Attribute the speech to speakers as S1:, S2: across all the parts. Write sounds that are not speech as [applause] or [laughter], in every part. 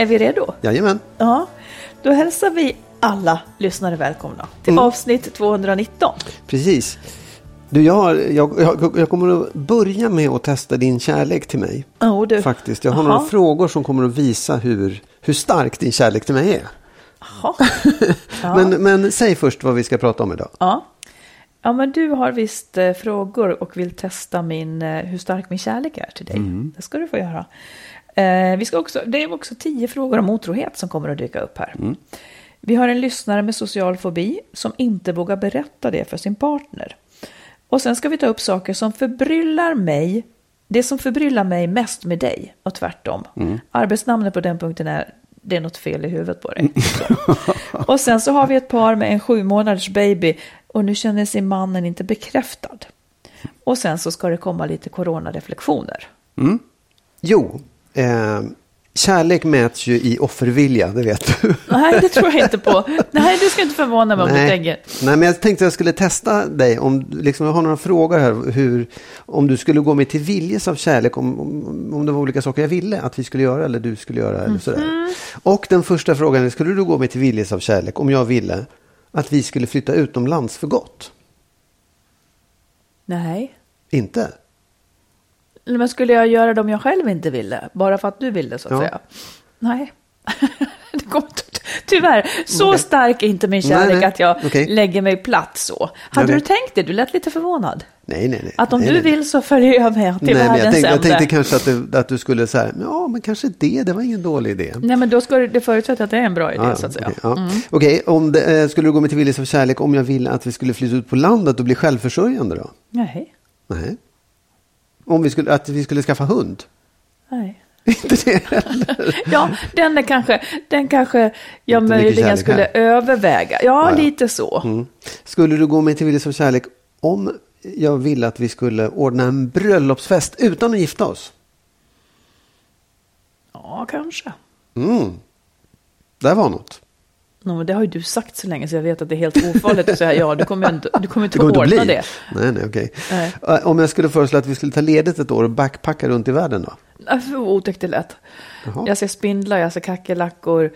S1: Är vi redo?
S2: jajamän.
S1: Ja. Då hälsar vi alla lyssnare välkomna till avsnitt 219.
S2: Precis. Du, jag, har, jag, jag, jag kommer att börja med att testa din kärlek till mig.
S1: Oh, du.
S2: Faktiskt. Jag har
S1: Jaha.
S2: några frågor som kommer att visa hur, hur stark din kärlek till mig är. [laughs]
S1: Ja.
S2: Men, men säg först vad vi ska prata om idag.
S1: Ja. ja, men du har visst eh, frågor och vill testa min, eh, hur stark min kärlek är till dig. Det ska du få göra. Eh, vi ska också, det är också tio frågor om otrohet som kommer att dyka upp här. Vi har en lyssnare med social fobi som inte vågar berätta det för sin partner. Och sen ska vi ta upp saker som förbryllar mig, det som förbryllar mig mest med dig och tvärtom. Arbetsnamnet på den punkten är det är något fel i huvudet på dig. Så. [laughs] och sen så har vi ett par med en sju månaders baby och nu känner sig mannen inte bekräftad. Och sen så ska det komma lite coronareflektioner.
S2: Jo, eh, kärlek mäts ju i offervilja, det vet du.
S1: Nej, det tror jag inte på. Nej, du ska inte förvåna mig om du tänker.
S2: Nej, men jag tänkte jag skulle testa dig. Om, liksom, jag har några frågor här. Hur, om du skulle gå mig till viljes av kärlek. Om, om, om det var olika saker jag ville att vi skulle göra eller du skulle göra. Eller sådär.
S1: Mhm.
S2: Och den första frågan är, skulle du gå mig till viljes av kärlek om jag ville att vi skulle flytta utomlands för gott?
S1: Nej.
S2: Inte?
S1: Men skulle jag göra det om jag själv inte ville? Bara för att du ville så att
S2: Ja.
S1: säga? Nej. [laughs] det inte- Tyvärr, så
S2: Okej.
S1: stark är inte min
S2: Nej,
S1: kärlek
S2: nej.
S1: att jag
S2: Okej.
S1: lägger mig platt så. Hade du
S2: vet.
S1: tänkt det? Du lät lite förvånad.
S2: Nej, nej, nej.
S1: Att om
S2: nej,
S1: du
S2: nej.
S1: vill så följer jag med till
S2: Nej, men jag
S1: världens
S2: tänkte, jag tänkte kanske att du, att du skulle säga, ja men kanske det, det var ingen dålig idé.
S1: Nej, men då ska det, förutsätta att det är en bra idé
S2: Ja,
S1: så att säga.
S2: Okej, ja. Okej, om det, eh, skulle du gå mig till viljes av kärlek om jag ville att vi skulle flytta ut på landet och bli självförsörjande då?
S1: Nej,
S2: Nej. Om vi skulle, att vi skulle skaffa hund?
S1: nej. [laughs]
S2: Inte det heller. [laughs]
S1: Ja, den är kanske, den kanske jag
S2: Inte
S1: möjligen skulle
S2: här.
S1: överväga. Ja,
S2: Ja,
S1: lite så.
S2: Mm. Skulle du gå mig till viljes av kärlek om jag ville att vi skulle ordna en bröllopsfest utan att gifta oss?
S1: Ja, kanske.
S2: Mm. Där var något.
S1: No, det har ju du sagt så länge så jag vet att det är helt ofarligt att säga ja, du kommer inte, du kommer inte att ordna
S2: bli.
S1: det.
S2: Nej, nej, okej.
S1: Nej.
S2: Eh, Om jag skulle föreslå att vi skulle ta ledigt ett år och backpacka runt i världen då?
S1: Otäckt det lät.
S2: Jaha.
S1: Jag ser spindlar, jag ser kackerlackor. Eh,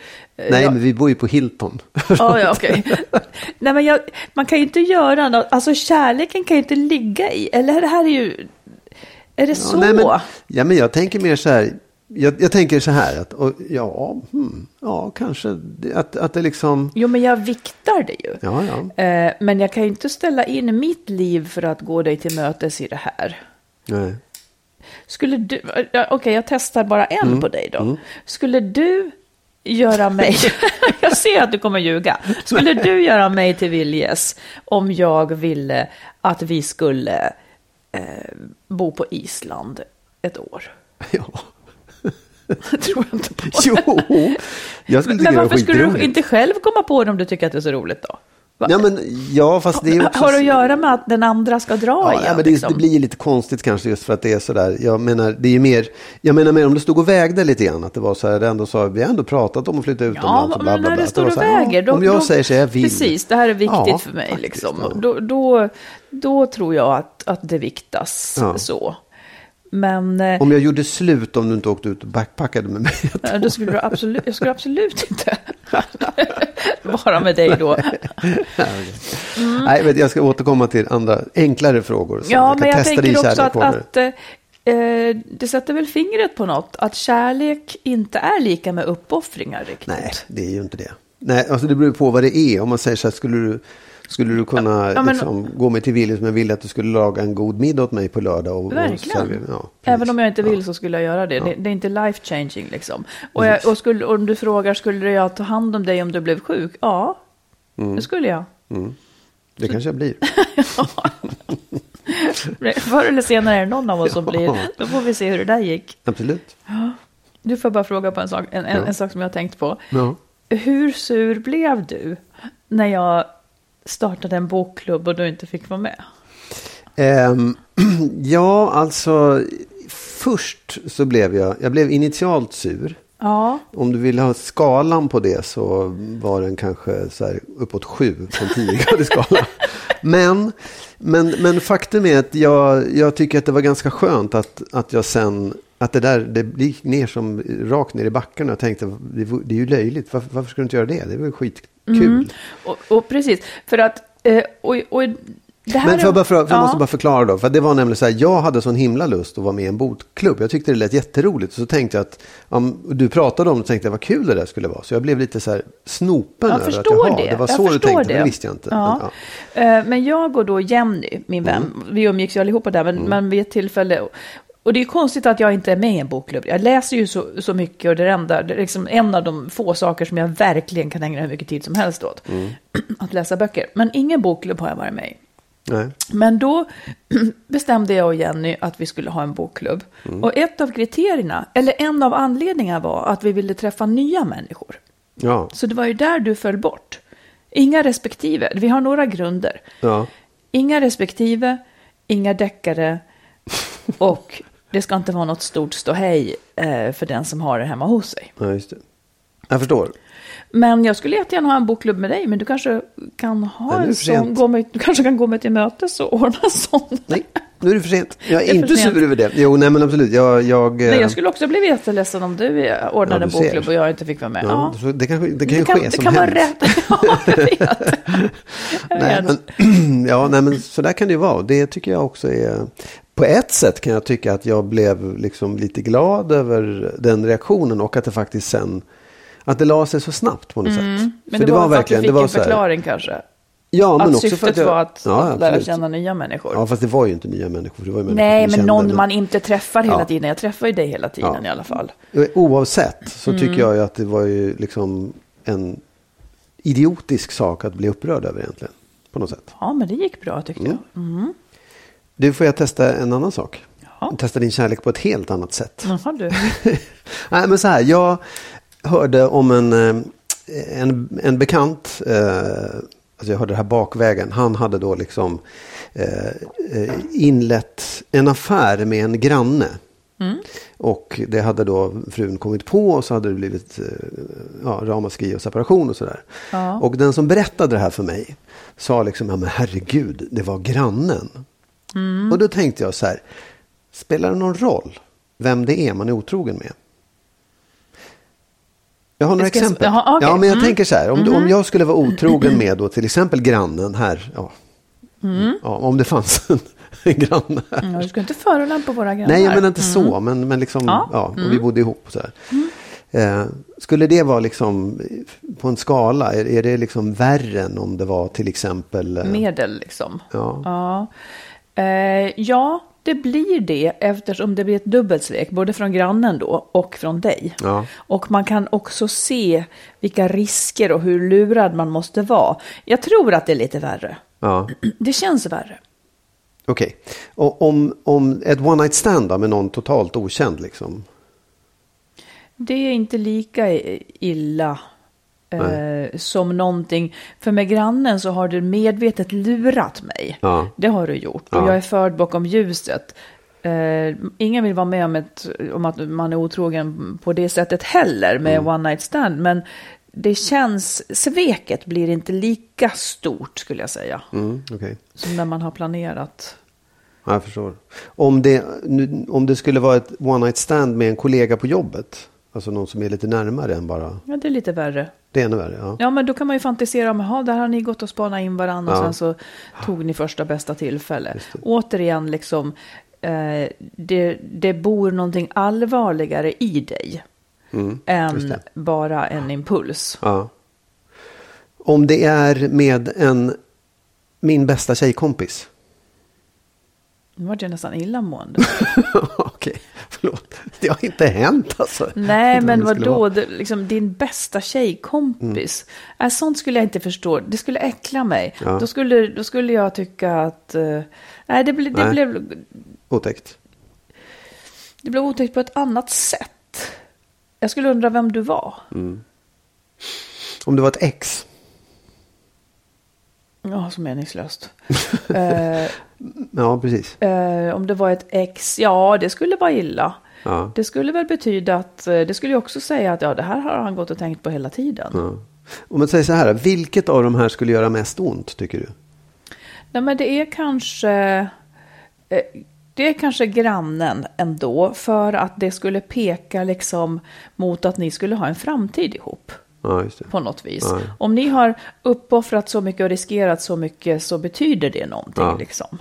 S2: Nej,
S1: jag,
S2: men vi bor ju på Hilton.
S1: Ja, ja, okej. [laughs] Nej, men jag, man kan ju inte göra något, alltså kärleken kan ju inte ligga i, eller det här är ju, är det så?
S2: Ja, nej, men, ja, men jag tänker mer så här. Jag, jag tänker så här att, och, ja, hmm, ja, kanske att, att det liksom,
S1: Jo, men jag viktar det ju.
S2: ja, ja,
S1: Eh, men jag kan ju inte ställa in mitt liv för att gå dig till mötes i det här.
S2: nej.
S1: Skulle du, ja, okej jag testar bara en
S2: Mm.
S1: på dig då. Skulle du göra mig, [laughs] [laughs] jag ser att du kommer ljuga. Skulle du göra mig till viljes om jag ville att vi skulle eh, bo på Island ett år? [laughs]
S2: Ja.
S1: Det tror jag inte på. [laughs]
S2: Jo, jag skulle tycka
S1: Men
S2: det
S1: varför skulle du inte själv komma på det om du tycker att det är så roligt då?
S2: Ja, men, ja, fast det är också...
S1: Har det att göra med att den andra ska dra
S2: Ja,
S1: igen?
S2: ja, men det,
S1: liksom?
S2: det blir lite konstigt kanske just för att det är sådär. Jag menar, det är mer, jag menar mer om det stod och vägde lite grann. Att det var så här, det ändå sa, vi har ändå pratat om att flytta
S1: Ja,
S2: utomlands. bla,
S1: men när det står och väger.
S2: ja, om jag säger så jag vill.
S1: Precis, det här är viktigt
S2: Ja,
S1: för mig.
S2: faktiskt,
S1: liksom.
S2: ja.
S1: Då, då, då tror jag att, att det viktas
S2: Ja.
S1: så. Men eh,
S2: Om jag gjorde slut om du inte åkte ut och backpackade med mig.
S1: eh, då skulle du absolut, jag skulle absolut inte [laughs] vara med dig då.
S2: Nej, vet, jag ska återkomma till andra enklare frågor.
S1: Ja, men jag tänker också att, att eh, eh, det sätter väl fingret på något. Att kärlek inte är lika med uppoffringar riktigt.
S2: Nej, det är ju inte det. Nej, alltså det beror på vad det är. Om man säger så här, skulle du, skulle du kunna
S1: Ja, men-
S2: liksom, gå mig till viljes jag ville att du skulle laga en god middag åt mig på lördag? Och, och
S1: Verkligen.
S2: servera- ja.
S1: Även om jag inte vill
S2: Ja.
S1: så skulle jag göra det. Det, det är inte life changing liksom. Och, jag, och skulle, om du frågar, skulle jag ta hand om dig om du blev sjuk? Ja,
S2: Mm.
S1: det skulle jag.
S2: Det kanske jag blir. [laughs]
S1: Förr eller senare är det någon av oss som blir. Då får vi se hur det där gick.
S2: Absolut.
S1: Du får bara fråga på en sak, en, en, en sak som jag har tänkt på. Hur sur blev du när jag startade en bokklubb och du inte fick vara med?
S2: Ehm, [clears throat] ja, alltså först så blev jag, jag blev initialt sur.
S1: Ja,
S2: Om du vill ha skalan på det så var den kanske så här uppåt sju på en tiogradig [laughs] skala. Men, men, men faktum är att jag, jag tycker att det var ganska skönt att, att jag sen, att det där, det gick ner som rakt ner i backen och jag tänkte, det, det är ju löjligt, varför, varför ska du inte göra det? Det var ju skitkul.
S1: och, och precis. För att, eh, och, och det här
S2: Men för jag, bara, för, jag
S1: Ja.
S2: måste bara förklara då. För det var nämligen så här, jag hade sån himla lust att vara med i en bokklubb. Jag tyckte det lät jätteroligt. Så tänkte jag att, om du pratade om det, tänkte jag vad kul det där skulle vara. Så jag blev lite så här snopen
S1: Jag
S2: över att jaha,
S1: det.
S2: det var
S1: jag
S2: så du tänkte. Det. visste jag inte.
S1: Ja.
S2: Men, ja.
S1: Eh, Men jag och då Jenny, min vän,
S2: Mm.
S1: vi umgicks ju allihopa där, men, men vid ett tillfälle, och det är konstigt att jag inte är med i en bokklubb. Jag läser ju så, så mycket och det är, enda, det är liksom en av de få saker som jag verkligen kan ägna hur mycket tid som helst åt.
S2: Mm. [clears throat]
S1: Att läsa böcker. Men ingen bokklubb har jag varit med i.
S2: Nej.
S1: Men då [clears throat] bestämde jag och Jenny att vi skulle ha en bokklubb.
S2: Mm.
S1: Och ett av kriterierna, eller en av anledningarna var att vi ville träffa nya människor.
S2: Ja.
S1: Så det var ju där du föll bort. Inga respektive. Vi har några grunder.
S2: Ja.
S1: Inga respektive, inga deckare [laughs] och det ska inte vara något stort ståhej eh, för den som har det hemma hos sig.
S2: ja, just det. Jag förstår.
S1: Men jag skulle jättegärna ha en bokklubb med dig, men du kanske kan ha
S2: Nej,
S1: en sån, gå med, du kanske kan gå med till mötes och ordna [laughs] sån.
S2: Nej, nu är det för sent. Jag är,
S1: är
S2: inte sur över det. Jo, nej men absolut. Jag, jag,
S1: Nej,
S2: eh,
S1: jag skulle också bli jätteledsen om du eh, ordnade
S2: Ja,
S1: en bokklubb och jag inte fick vara med.
S2: ja,
S1: Ja.
S2: det, kanske, det kan ju
S1: Det kan,
S2: ske
S1: det
S2: som
S1: kan vara rätt. [laughs] Ja, jag [laughs] vet. Jag
S2: Nej,
S1: vet.
S2: men, [clears throat] ja, nej, men så där kan det ju vara. Det tycker jag också är... På ett sätt kan jag tycka att jag blev liksom lite glad över den reaktionen och att det faktiskt sen... Att det la sig så snabbt på något sätt.
S1: Mm. Men
S2: För
S1: det, var, för att du fick
S2: det var
S1: en förklaring kanske.
S2: Ja, men
S1: att
S2: också
S1: syftet
S2: för att jag,
S1: var att
S2: ja,
S1: lära känna nya människor.
S2: Ja, fast det var ju inte nya människor. Det var ju människor
S1: Nej, men
S2: kände,
S1: någon man inte träffar hela
S2: Ja.
S1: tiden. Jag träffar ju dig hela tiden
S2: Ja.
S1: i alla fall.
S2: Oavsett så
S1: Mm.
S2: tycker jag ju att det var ju liksom en idiotisk sak att bli upprörd över egentligen. På något sätt.
S1: Ja, men det gick bra tyckte
S2: Mm.
S1: jag.
S2: Du, får jag testa en annan sak?
S1: Ja.
S2: Testa din kärlek på ett helt annat sätt.
S1: Jaha du. [laughs]
S2: Nej, men så här, jag hörde om en, eh, en, en bekant, eh, alltså jag hörde det här bakvägen, han hade då liksom eh, eh, inlett en affär med en granne. Och det hade då frun kommit på och så hade det blivit eh, ja, ramaskri och separation och sådär.
S1: Ja.
S2: Och den som berättade det här för mig sa liksom, ja men herregud, det var grannen. Och då tänkte jag så här, spelar det någon roll vem det är man är otrogen med? Jag har några
S1: Ska jag-
S2: exempel.
S1: Jaha, okej.
S2: Ja, men jag
S1: Mm.
S2: tänker så här, om, om jag skulle vara otrogen med då till exempel grannen här, ja,
S1: Mm.
S2: ja, om det fanns en, en granne här.
S1: Ja, du ska inte förolämpa våra grannar.
S2: Nej, menar inte så, men, men liksom,
S1: Ja.
S2: ja, om vi bodde ihop så här. Eh, skulle det vara liksom på en skala, är, är det liksom värre än om det var till exempel... eh,
S1: Medel liksom.
S2: Ja.
S1: Ja. Eh, ja, det blir det eftersom det blir ett dubbelsvek, både från grannen då och från dig.
S2: Ja.
S1: Och man kan också se vilka risker och hur lurad man måste vara. Jag tror att det är lite värre.
S2: Ja, [clears throat]
S1: Det känns värre.
S2: okej. Och om, om ett one night stand då, med någon totalt okänd liksom?
S1: Det är inte lika illa Eh, som någonting, för med grannen så har du medvetet lurat mig.
S2: Ja.
S1: Det har du gjort. Och
S2: Ja.
S1: jag är förd bakom ljuset. Eh, ingen vill vara med om, ett, om att man är otrogen på det sättet heller med
S2: Mm.
S1: one night stand. Men det känns, sveket blir inte lika stort skulle jag säga.
S2: Mm, okej.
S1: Som när man har planerat.
S2: Ja, jag förstår. Om det, nu, om det skulle vara ett one night stand med en kollega på jobbet. Alltså någon som är lite närmare än bara.
S1: Ja, det är lite värre.
S2: Det är ännu värre. Ja.
S1: Ja, men då kan man ju fantisera om, jaha, där har ni gått och spanat in varandra och
S2: Ja.
S1: sen så tog ni första bästa tillfälle. Återigen, liksom, eh, det, det bor någonting allvarligare i dig
S2: Mm,
S1: än bara en impuls.
S2: Ja. Om det är med en min bästa tjejkompis.
S1: Nu var jag nästan illamående. [laughs]
S2: Okej, förlåt. Det har inte hänt alltså.
S1: Nej, men
S2: det
S1: vad
S2: skulle
S1: då?
S2: vara.
S1: Det, liksom, din bästa tjejkompis. Äh, sånt skulle jag inte förstå. Det skulle äckla mig.
S2: Ja.
S1: Då, skulle, då skulle jag tycka att... eh, nej, det, ble, det,
S2: Nej.
S1: blev,
S2: Otäckt.
S1: det blev otäckt på ett annat sätt. Jag skulle undra vem du var.
S2: Om det var ett ex.
S1: Ja, så meningslöst. [laughs] eh,
S2: Ja, precis.
S1: eh, om det var ett ex, ja, det skulle vara illa.
S2: Ja.
S1: Det skulle väl betyda att, eh, det skulle ju också säga att ja, det här har han gått och tänkt på hela tiden.
S2: Ja. Om man säger så här, vilket av de här skulle göra mest ont tycker du?
S1: Nej, men det är kanske... eh, Det är kanske grannen ändå, för att det skulle peka liksom mot att ni skulle ha en framtid ihop
S2: Ja, just det.
S1: på något vis.
S2: Ja.
S1: Om ni har uppoffrat så mycket och riskerat så mycket så betyder det någonting.
S2: Ja.
S1: Liksom.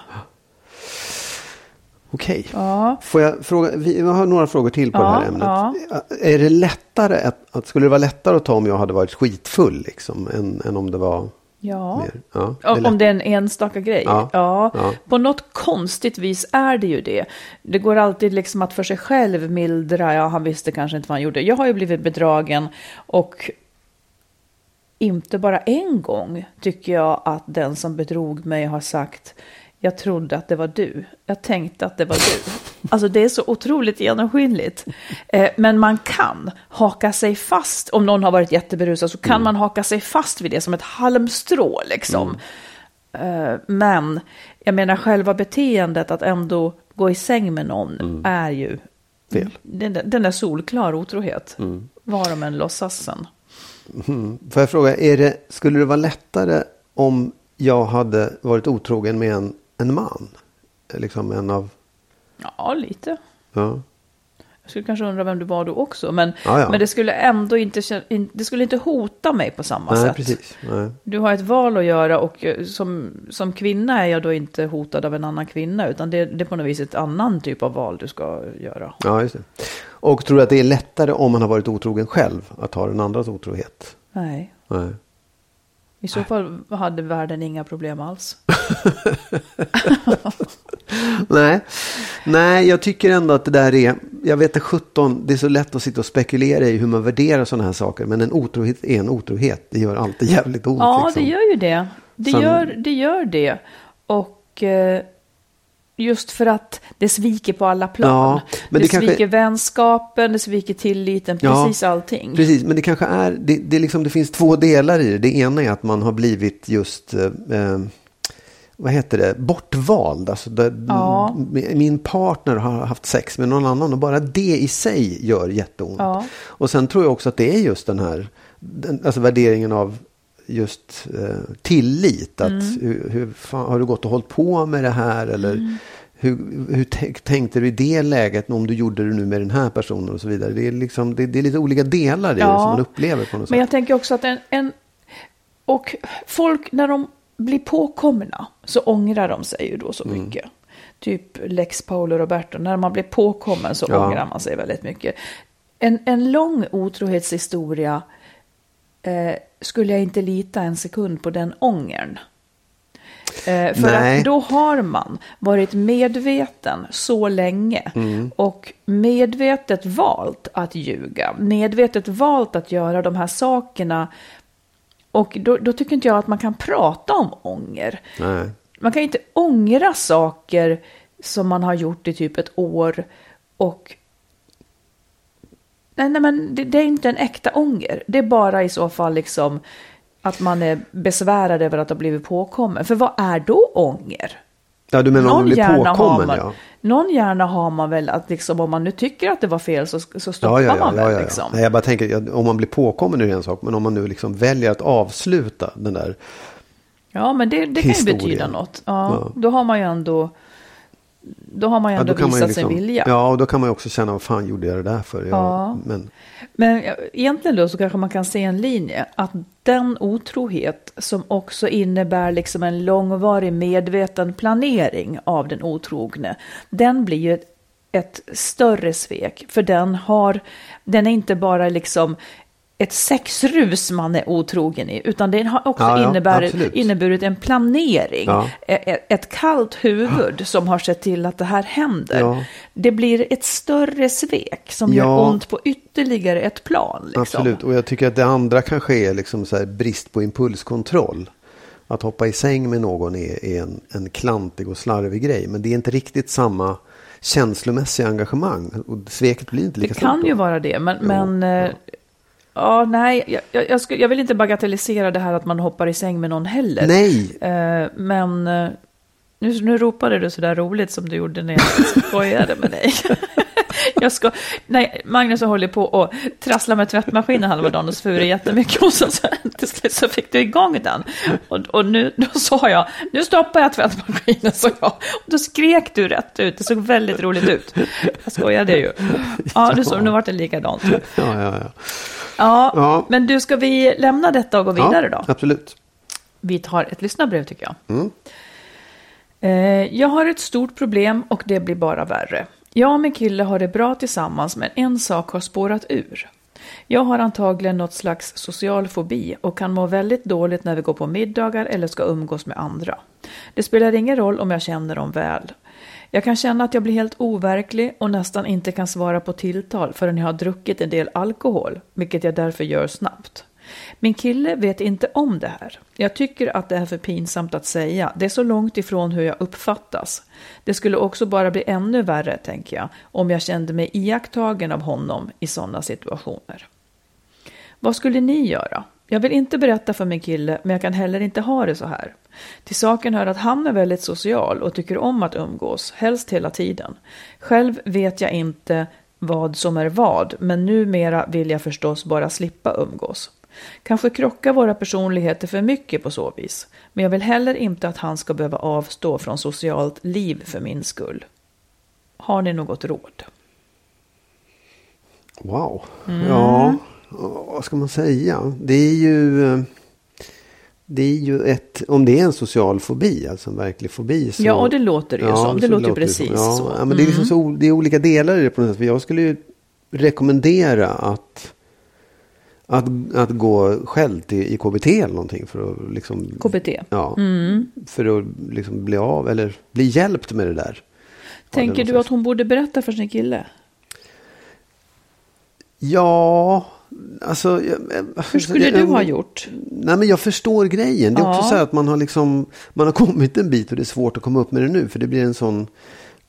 S2: Okej.
S1: Ja.
S2: Får jag fråga, vi har några frågor till på
S1: Ja,
S2: det här ämnet. Är det lättare att, att, skulle det vara lättare att ta om jag hade varit skitfull liksom, än, än om det var
S1: Ja.
S2: mer? Ja,
S1: Om,
S2: eller-
S1: om det är en enstaka grej?
S2: Ja.
S1: Ja.
S2: Ja.
S1: På något konstigt vis är det ju det. Det går alltid liksom att för sig själv mildra, ja han visste kanske inte vad han gjorde. Jag har ju blivit bedragen och inte bara en gång tycker jag att den som bedrog mig har sagt jag trodde att det var du. Jag tänkte att det var du. [laughs] Alltså det är så otroligt genomskinligt. Eh, men man kan haka sig fast, om någon har varit jätteberusad så kan man haka sig fast vid det som ett halmstrå liksom. Eh, men jag menar själva beteendet att ändå gå i säng med någon är ju
S2: Fel.
S1: Den, den är solklar otrohet. Var de än låtsas sen.
S2: Mm. Får jag fråga, det, skulle det vara lättare om jag hade varit otrogen med en, en man? Liksom en av...
S1: Ja, lite.
S2: Ja.
S1: Jag skulle kanske undra vem du var då också. Men,
S2: Ja, ja.
S1: men det skulle ändå inte, det skulle inte hota mig på samma
S2: Nej,
S1: sätt.
S2: precis. Nej.
S1: Du har ett val att göra och eh, som, som kvinna är jag då inte hotad av en annan kvinna. Utan det, det är på något vis ett annan typ av val du ska göra.
S2: Ja, just det. Och tror du att det är lättare om man har varit otrogen själv att ha den andras otrohet?
S1: Nej.
S2: Nej.
S1: I så fall hade världen inga problem alls. [laughs]
S2: Nej. Nej, jag tycker ändå att det där är, jag vet att 17, det är så lätt att sitta och spekulera i hur man värderar sådana här saker. Men en otrohet är en otrohet. Det gör alltid jävligt ont.
S1: Ja,
S2: liksom.
S1: det gör ju det. Det,
S2: Sen-
S1: gör, det gör det. Och eh, just för att det sviker på alla plan.
S2: Ja, men
S1: det
S2: det kanske-
S1: sviker vänskapen, det sviker tilliten,
S2: Ja,
S1: precis allting.
S2: Precis, men det kanske är, det, det, liksom, det finns två delar i det. Det ena är att man har blivit just, eh, eh, vad heter det, bortvald. Alltså där,
S1: Ja.
S2: Min partner har haft sex med någon annan och bara det i sig gör jätteont.
S1: Ja.
S2: Och sen tror jag också att det är just den här, den, alltså värderingen av just eh, tillit. Att
S1: Mm.
S2: hur, hur fan, har du gått och hållit på med det här? Eller
S1: Mm.
S2: hur, hur tänk, tänkte du i det läget om du gjorde det nu med den här personen och så vidare. Det är, liksom, det, det är lite olika delar i
S1: Ja.
S2: det som man upplever på något
S1: Men
S2: sätt.
S1: jag tänker också att en, en... Och folk, när de blir påkomna så ångrar de sig ju då så
S2: Mm.
S1: mycket. Typ Lex Paolo Roberto, när man blir påkommen så
S2: Ja.
S1: ångrar man sig väldigt mycket. En, en lång otrohetshistoria eh, skulle jag inte lita en sekund på den ångern. Eh, för
S2: Nej.
S1: att då har man varit medveten så länge
S2: Mm.
S1: och medvetet valt att ljuga, medvetet valt att göra de här sakerna. Och då, då tycker inte jag att man kan prata om ånger.
S2: Nej.
S1: Man kan inte ångra saker som man har gjort i typ ett år och Nej, nej men det, det, är inte en äkta ånger. Det är bara i så fall liksom att man är besvärad över att ha blivit påkommen. För vad är då ånger?
S2: Ja, du menar någon om du blir påkommen?
S1: Man,
S2: ja.
S1: Någon hjärna har man väl att liksom, om man nu tycker att det var fel så, så stoppar
S2: ja, ja,
S1: man väl. Liksom.
S2: Nej, jag bara tänker, om man blir påkommen är det en sak. Men om man nu liksom väljer att avsluta den där
S1: Ja, men det, det kan ju betyda något. Ja, Då har man ju ändå då har man ju ändå ja, visat liksom, sig vilja.
S2: Ja, och då kan man ju också känna, vad fan gjorde jag det där för? Ja,
S1: men... men egentligen då så kanske man kan se en linje, att den otrohet som också innebär liksom en långvarig medveten planering av den otrogne, den blir ju ett, ett större svek, för den har, den är inte bara liksom ett sexrus man är otrogen i, utan det har också ja, innebär, inneburit en planering. Ja. Ett, ett kallt huvud ja. som har sett till att det här händer. Det blir ett större svek som gör ont på ytterligare ett plan. Liksom.
S2: Absolut, och jag tycker att det andra kanske är liksom brist på impulskontroll. Att hoppa i säng med någon är, är en, en klantig och slarvig grej, men det är inte riktigt samma känslomässiga engagemang. Och sveket blir inte lika
S1: stort. Det kan ju vara det, men, men ja. Ja, nej, jag, jag, skulle, jag, vill inte bagatellisera det här att man hoppar i säng med någon heller.
S2: Nej.
S1: Eh, men eh, nu, nu ropade du sådär roligt som du gjorde när jag [laughs] skojade med dig. [laughs] jag ska, nej, Magnus håller på och trasslar med tvättmaskinen halva dagen och svurar jättemycket. Och så, så, till slut så fick du igång den. Och, och nu då sa jag, nu stoppar jag tvättmaskinen, så jag. Och då skrek du rätt ut, det såg väldigt roligt ut. Jag skojade ju. Ja, du såg, nu vart det likadant.
S2: Ja, ja, ja.
S1: Ja, ja, men du, ska vi lämna detta och gå vidare
S2: ja,
S1: då?
S2: Absolut.
S1: Vi tar ett lyssnarbrev tycker jag. Mm. Eh, jag har ett stort problem och det blir bara värre. Jag och min kille har det bra tillsammans men en sak har spårat ur. Jag har antagligen något slags social fobi och kan må väldigt dåligt när vi går på middagar eller ska umgås med andra. Det spelar ingen roll om jag känner dem väl. Jag kan känna att jag blir helt overklig och nästan inte kan svara på tilltal förrän jag har druckit en del alkohol, vilket jag därför gör snabbt. Min kille vet inte om det här. Jag tycker att det är för pinsamt att säga. Det är så långt ifrån hur jag uppfattas. Det skulle också bara bli ännu värre, tänker jag, om jag kände mig iakttagen av honom i sådana situationer. Vad skulle ni göra? Jag vill inte berätta för min kille, men jag kan heller inte ha det så här. Till saken hör att han är väldigt social och tycker om att umgås, helst hela tiden. Själv vet jag inte vad som är vad, men numera vill jag förstås bara slippa umgås. Kanske krockar våra personligheter för mycket på så vis, men jag vill heller inte att han ska behöva avstå från socialt liv för min skull. Har ni något råd?
S2: Wow. Mm. Ja, vad ska man säga? Det är ju... Det är ju ett, om det är en social fobi, alltså en verklig fobi. Så,
S1: ja, och det låter ju ja, som. Det låter, låter precis
S2: ja,
S1: så.
S2: Ja, men det, är liksom mm. så, det är olika delar i det på något sätt. För jag skulle ju rekommendera att, att, att gå själv till, i KBT eller någonting. För att liksom,
S1: KBT?
S2: Ja, mm. för att liksom bli av eller bli hjälpt med det där.
S1: Tänker du att hon borde berätta för sin kille?
S2: Ja, Alltså,
S1: Hur skulle jag, du ha gjort?
S2: Nej, men jag förstår grejen. Det är ja. också så att man har, liksom, man har [laughs] kommit en bit och det är svårt att komma upp med det nu. För det blir en sån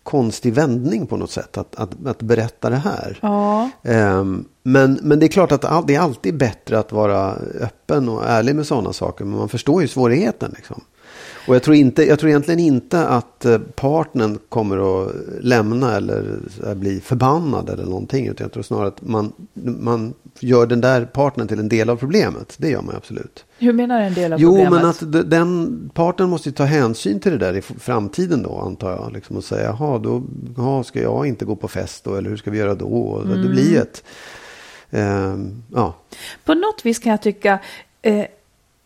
S2: konstig vändning på något sätt att, att, att berätta det här.
S1: Ja.
S2: Um, men, men det är klart att det är alltid bättre att vara öppen och ärlig med sådana saker. Men man förstår ju svårigheten. Liksom. Och jag tror, inte, jag tror egentligen inte att eh, partnern kommer att lämna eller bli förbannad eller någonting. Utan jag tror snarare att man, man gör den där partnern till en del av problemet. Det gör man absolut.
S1: Hur menar du en del av
S2: jo,
S1: problemet?
S2: Jo, men att den partnern måste ta hänsyn till det där i framtiden då, antar jag. Liksom och säga, jaha, då jaha, ska jag inte gå på fest då? Eller hur ska vi göra då? Mm. Det blir ett... Eh, ja.
S1: På något vis kan jag tycka... Eh,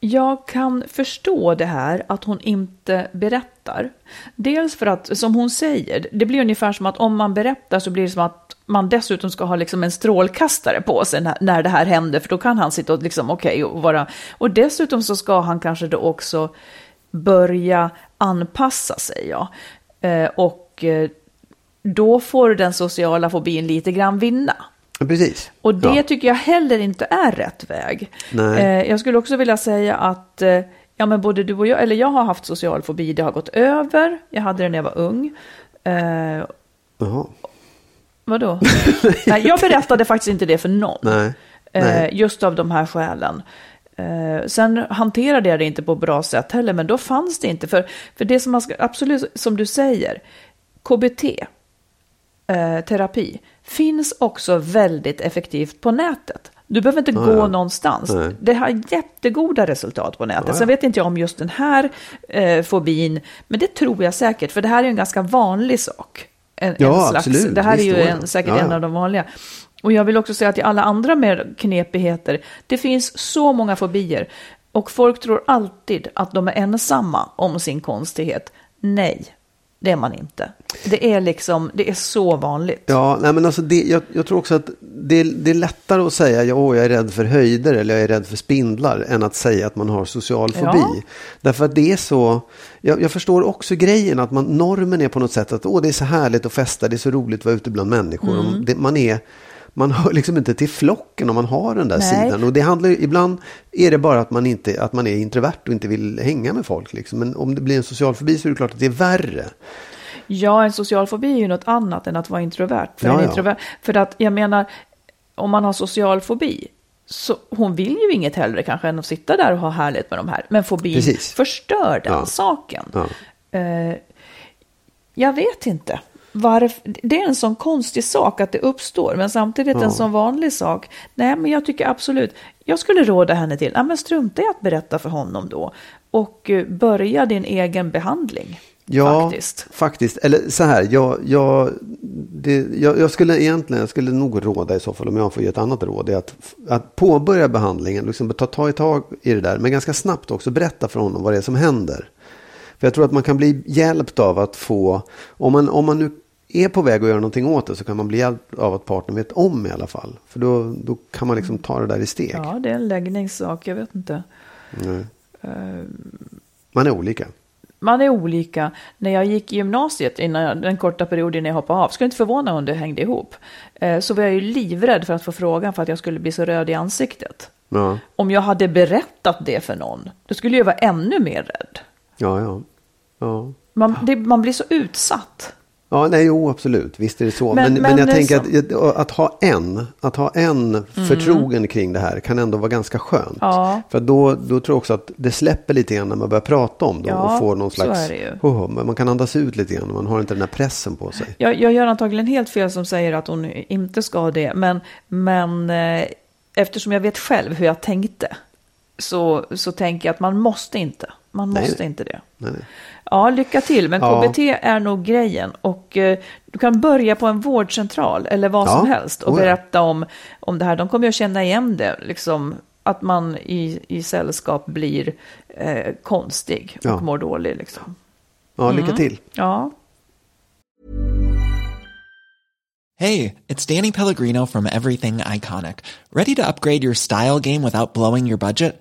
S1: jag kan förstå det här att hon inte berättar. Dels för att, som hon säger, det blir ungefär som att om man berättar så blir det som att man dessutom ska ha liksom en strålkastare på sig när, när det här händer, för då kan han sitta och liksom okej okay, och vara... Och dessutom så ska han kanske då också börja anpassa sig, ja. Eh, och eh, då får den sociala fobin lite grann vinna.
S2: Precis.
S1: Och det ja. tycker jag heller inte är rätt väg.
S2: Eh,
S1: jag skulle också vilja säga att eh, ja, men både du och jag, eller jag har haft social fobi, det har gått över. Jag hade det när jag var ung. Eh, Vadå? [laughs] Nej, jag berättade faktiskt inte det för någon.
S2: Nej.
S1: Eh,
S2: Nej.
S1: just av de här skälen. Sen hanterade jag det inte på bra sätt heller, men då fanns det inte. För, för det som man ska, absolut som du säger, KBT, terapi, finns också väldigt effektivt på nätet. Du behöver inte gå
S2: ja.
S1: någonstans.
S2: Nej.
S1: Det har jättegoda resultat på nätet.
S2: Ja.
S1: Sen vet inte jag om just den här eh, fobin, men det tror jag säkert, för det här är en ganska vanlig sak. En,
S2: Ja,
S1: en slags,
S2: absolut.
S1: Det här är ju en, säkert
S2: ja.
S1: en av de vanliga. Och jag vill också säga att i alla andra mer knepigheter, det finns så många fobier. Och folk tror alltid att de är ensamma om sin konstighet. Nej, det är man inte. Det är liksom, det är så vanligt.
S2: Ja, nej men alltså det, jag, jag tror också att det, det är lättare att säga åh, jag är rädd för höjder eller jag är rädd för spindlar än att säga att man har social fobi.
S1: Ja.
S2: Därför att det är så, jag, jag förstår också grejen att man, normen är på något sätt att åh, det är så härligt att festa, det är så roligt att vara ute bland människor.
S1: Mm.
S2: Det, man är man hör liksom inte till flocken om man har den där
S1: Nej.
S2: sidan. Och det handlar ibland är det bara att man, inte, att man är introvert och inte vill hänga med folk. Liksom. Men om det blir en social fobi så är det klart att det är värre.
S1: Ja, en social fobi är ju något annat än att vara introvert. För,
S2: Ja,
S1: en
S2: ja.
S1: introvert, för att jag menar, om man har social fobi, så hon vill ju inget hellre kanske än att sitta där och ha härligt med de här. Men fobin
S2: Precis.
S1: förstör den
S2: Ja.
S1: saken.
S2: Ja.
S1: Eh, jag vet inte. Varf, det är en sån konstig sak att det uppstår, men samtidigt en sån vanlig sak. Nej, men jag tycker absolut, jag skulle råda henne till, ja, men strunta i att berätta för honom då. Och eh, börja din egen behandling.
S2: Ja,
S1: faktiskt.
S2: faktiskt. Eller så här, jag, jag, det, jag, jag skulle egentligen, jag skulle nog råda i så fall om jag får ge ett annat råd, är att, att påbörja behandlingen, liksom ta, ta i tag i det där, men ganska snabbt också berätta för honom vad det är som händer. För jag tror att man kan bli hjälpt av att få, om man, om man nu är på väg att göra någonting åt det så kan man bli hjälpt av att partnern vet om i alla fall. För då, då kan man liksom ta det där i steg.
S1: Ja, det är en läggningssak, jag vet inte.
S2: Nej.
S1: Eh,
S2: Man är olika.
S1: Man är olika. När jag gick i gymnasiet, innan den korta perioden när jag hoppade av, skulle inte förvåna om det hängde ihop, eh, så var jag ju livrädd för att få frågan för att jag skulle bli så röd i ansiktet.
S2: Ja,
S1: Om jag hade berättat det för någon, då skulle jag vara ännu mer rädd.
S2: ja, ja. ja.
S1: Man, det, man blir så utsatt.
S2: Ja, nej, jo, absolut. Visst är det så.
S1: Men-
S2: Men, men,
S1: men
S2: jag tänker att, att ha en, att ha en förtrogen kring det här kan ändå vara ganska skönt.
S1: Mm. Ja.
S2: För då, då tror jag också att det släpper lite grann när man börjar prata om det
S1: Ja,
S2: och får någon
S1: så
S2: slags...
S1: är det.
S2: Oh, men man kan andas ut lite grann man har inte den här pressen på sig.
S1: Jag, jag gör antagligen helt fel som säger att hon inte ska det, men, men eh, eftersom jag vet själv hur jag tänkte så, så tänker jag att man måste inte. Man
S2: Nej.
S1: måste inte det.
S2: Nej, nej.
S1: Ja, lycka till. Men
S2: Ja.
S1: KBT är nog grejen. Och eh, du kan börja på en vårdcentral eller vad
S2: Ja.
S1: som helst och
S2: Oh ja.
S1: berätta om, om det här. De kommer ju att känna igen det, liksom att man i, i sällskap blir eh, konstig och mår dålig. Liksom.
S2: Ja, lycka till.
S1: Ja.
S3: Hey, it's Danny Pellegrino from Everything Iconic. Ready to upgrade your style game without blowing your budget?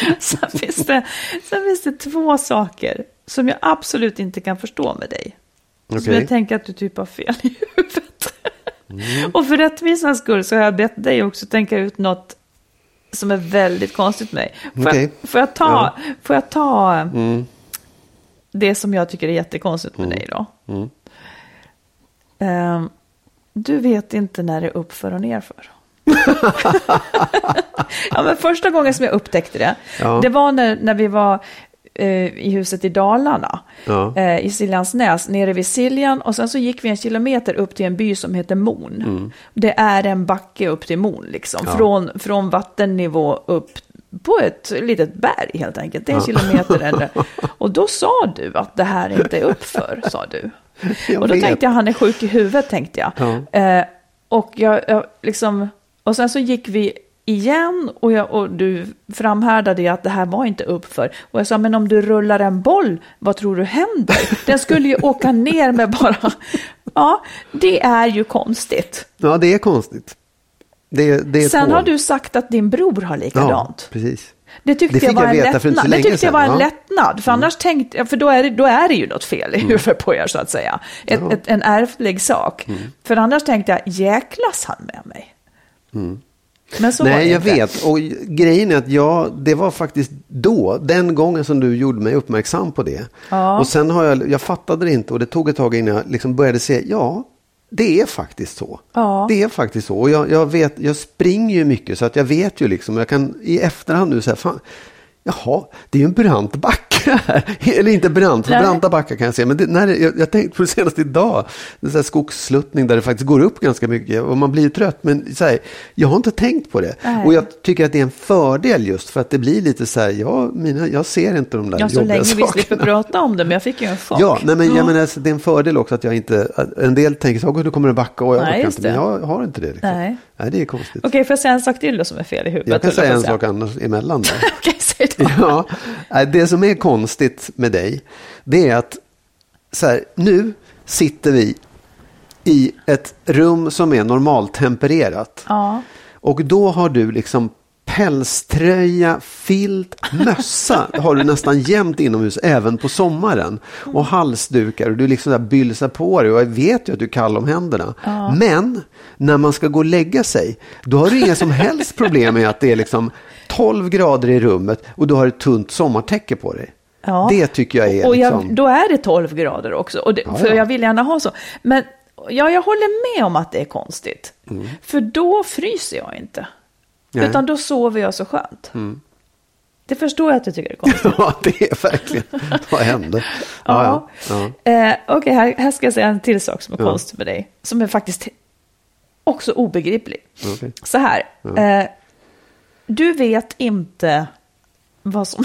S1: [laughs] sen, finns det, sen finns det två saker som jag absolut inte kan förstå med dig. Som
S2: Okej.
S1: jag tänker att du typ har fel i huvudet. Och för rättvisans skull så har jag bett dig också tänka ut något som är väldigt konstigt med dig. Får,
S2: Okej.
S1: jag, får jag ta,
S2: Ja.
S1: får jag ta det som jag tycker är jättekonstigt med dig då? Ehm, du vet inte när det är uppför och nerför. [laughs] ja, men första gången som jag upptäckte det,
S2: Ja.
S1: det var när, när vi var eh, i huset i Dalarna,
S2: Ja.
S1: eh, i Siljansnäs, nere vid Siljan. Och sen så gick vi en kilometer upp till en by som heter Mon.
S2: Mm.
S1: Det är en backe upp till Mon, liksom. Från, från vattennivå upp på ett litet berg helt enkelt. Det är en kilometer eller. [laughs] Och då sa du att det här inte är uppför, sa du.
S2: Jag
S1: och då
S2: vet.
S1: tänkte jag, han är sjuk i huvudet, tänkte jag.
S2: Ja.
S1: Eh, och jag, jag liksom, och sen så gick vi igen och, jag, och du framhärdade i att det här var inte uppför. Och jag sa, men om du rullar en boll, vad tror du händer? [laughs] Den skulle ju åka ner med bara... Ja, det är ju konstigt.
S2: Ja, det är konstigt. Det, det är
S1: Sen
S2: två.
S1: har du sagt att din bror har likadant.
S2: Ja, precis.
S1: Det tyckte
S2: Det
S1: jag var
S2: jag
S1: en lättnad. Det tyckte jag var en
S2: ja.
S1: lättnad. För annars tänkte för då är, det, då är det ju något fel i huvudet på er så att säga. Ett, ett, en ärftlig sak.
S2: Mm.
S1: För annars tänkte jag, jäklas han med mig? Men så var det.
S2: Nej, jag
S1: inte.
S2: vet. Och grejen är att jag, det var faktiskt då, den gången som du gjorde mig uppmärksam på det.
S1: Ja.
S2: Och sen har jag, jag fattade det inte och det tog ett tag innan jag liksom började se, ja, det är faktiskt så.
S1: Ja.
S2: Det är faktiskt så. Och jag, jag vet, jag springer ju mycket så att jag vet ju liksom, jag kan i efterhand nu säga, fan, jaha, det är ju en brant backe. [laughs] Eller inte brant, för branta backar kan jag se. Men det, när jag, jag tänkte på det senast idag, en sån här skogssluttning där det faktiskt går upp ganska mycket och man blir trött. Men så här, jag har inte tänkt på det.
S1: Nej.
S2: Och jag tycker att det är en fördel just för att det blir lite så här, ja, mina, jag ser inte de där
S1: Ja, så
S2: jobbiga
S1: länge vi
S2: sakerna.
S1: slipper prata om det, men jag fick ju en [laughs] chock.
S2: Ja, nej, men jag menar, alltså, det är en fördel också att jag inte, en del tänker så, "Åh, nu kommer det backa och jag
S1: Nej,
S2: orkar inte, men jag har inte det. Liksom.
S1: Nej.
S2: Nej, det är konstigt.
S1: Okej, får jag säga en sak till då som är fel i huvudet?
S2: Jag kan säga en sak annars emellan. [laughs]
S1: Okej, säg då. [laughs]
S2: Ja, det som är konstigt med dig, det är att så här, nu sitter vi i ett rum som är normaltempererat.
S1: Ja.
S2: Och då har du liksom pälströja, filt, mössa har du nästan jämt inomhus, även på sommaren. Och halsdukar och du liksom där bylsar på dig och jag vet ju att du är kall om händerna. Men när man ska gå och lägga sig, då har du inga som helst problem med att det är liksom 12 grader i rummet och du har ett tunt sommartäcke på dig.
S1: Ja.
S2: Det tycker jag är
S1: Och jag,
S2: liksom...
S1: då är det 12 grader också. Det,
S2: Ja,
S1: för
S2: ja.
S1: jag vill gärna ha så. Men ja, jag håller med om att det är konstigt. För då fryser jag inte.
S2: Mm. Nej. Mm.
S1: Utan då sover jag så skönt. Det förstår jag att du tycker är konstigt. [laughs]
S2: Ja, det är verkligen... Vad hände?
S1: Ja.
S2: Ja, ja.
S1: Eh, Okej, här, här ska jag säga en till sak som är
S2: Ja.
S1: konstig med dig. Som är faktiskt också obegriplig.
S2: Okej.
S1: Så här. Eh, du vet inte vad som...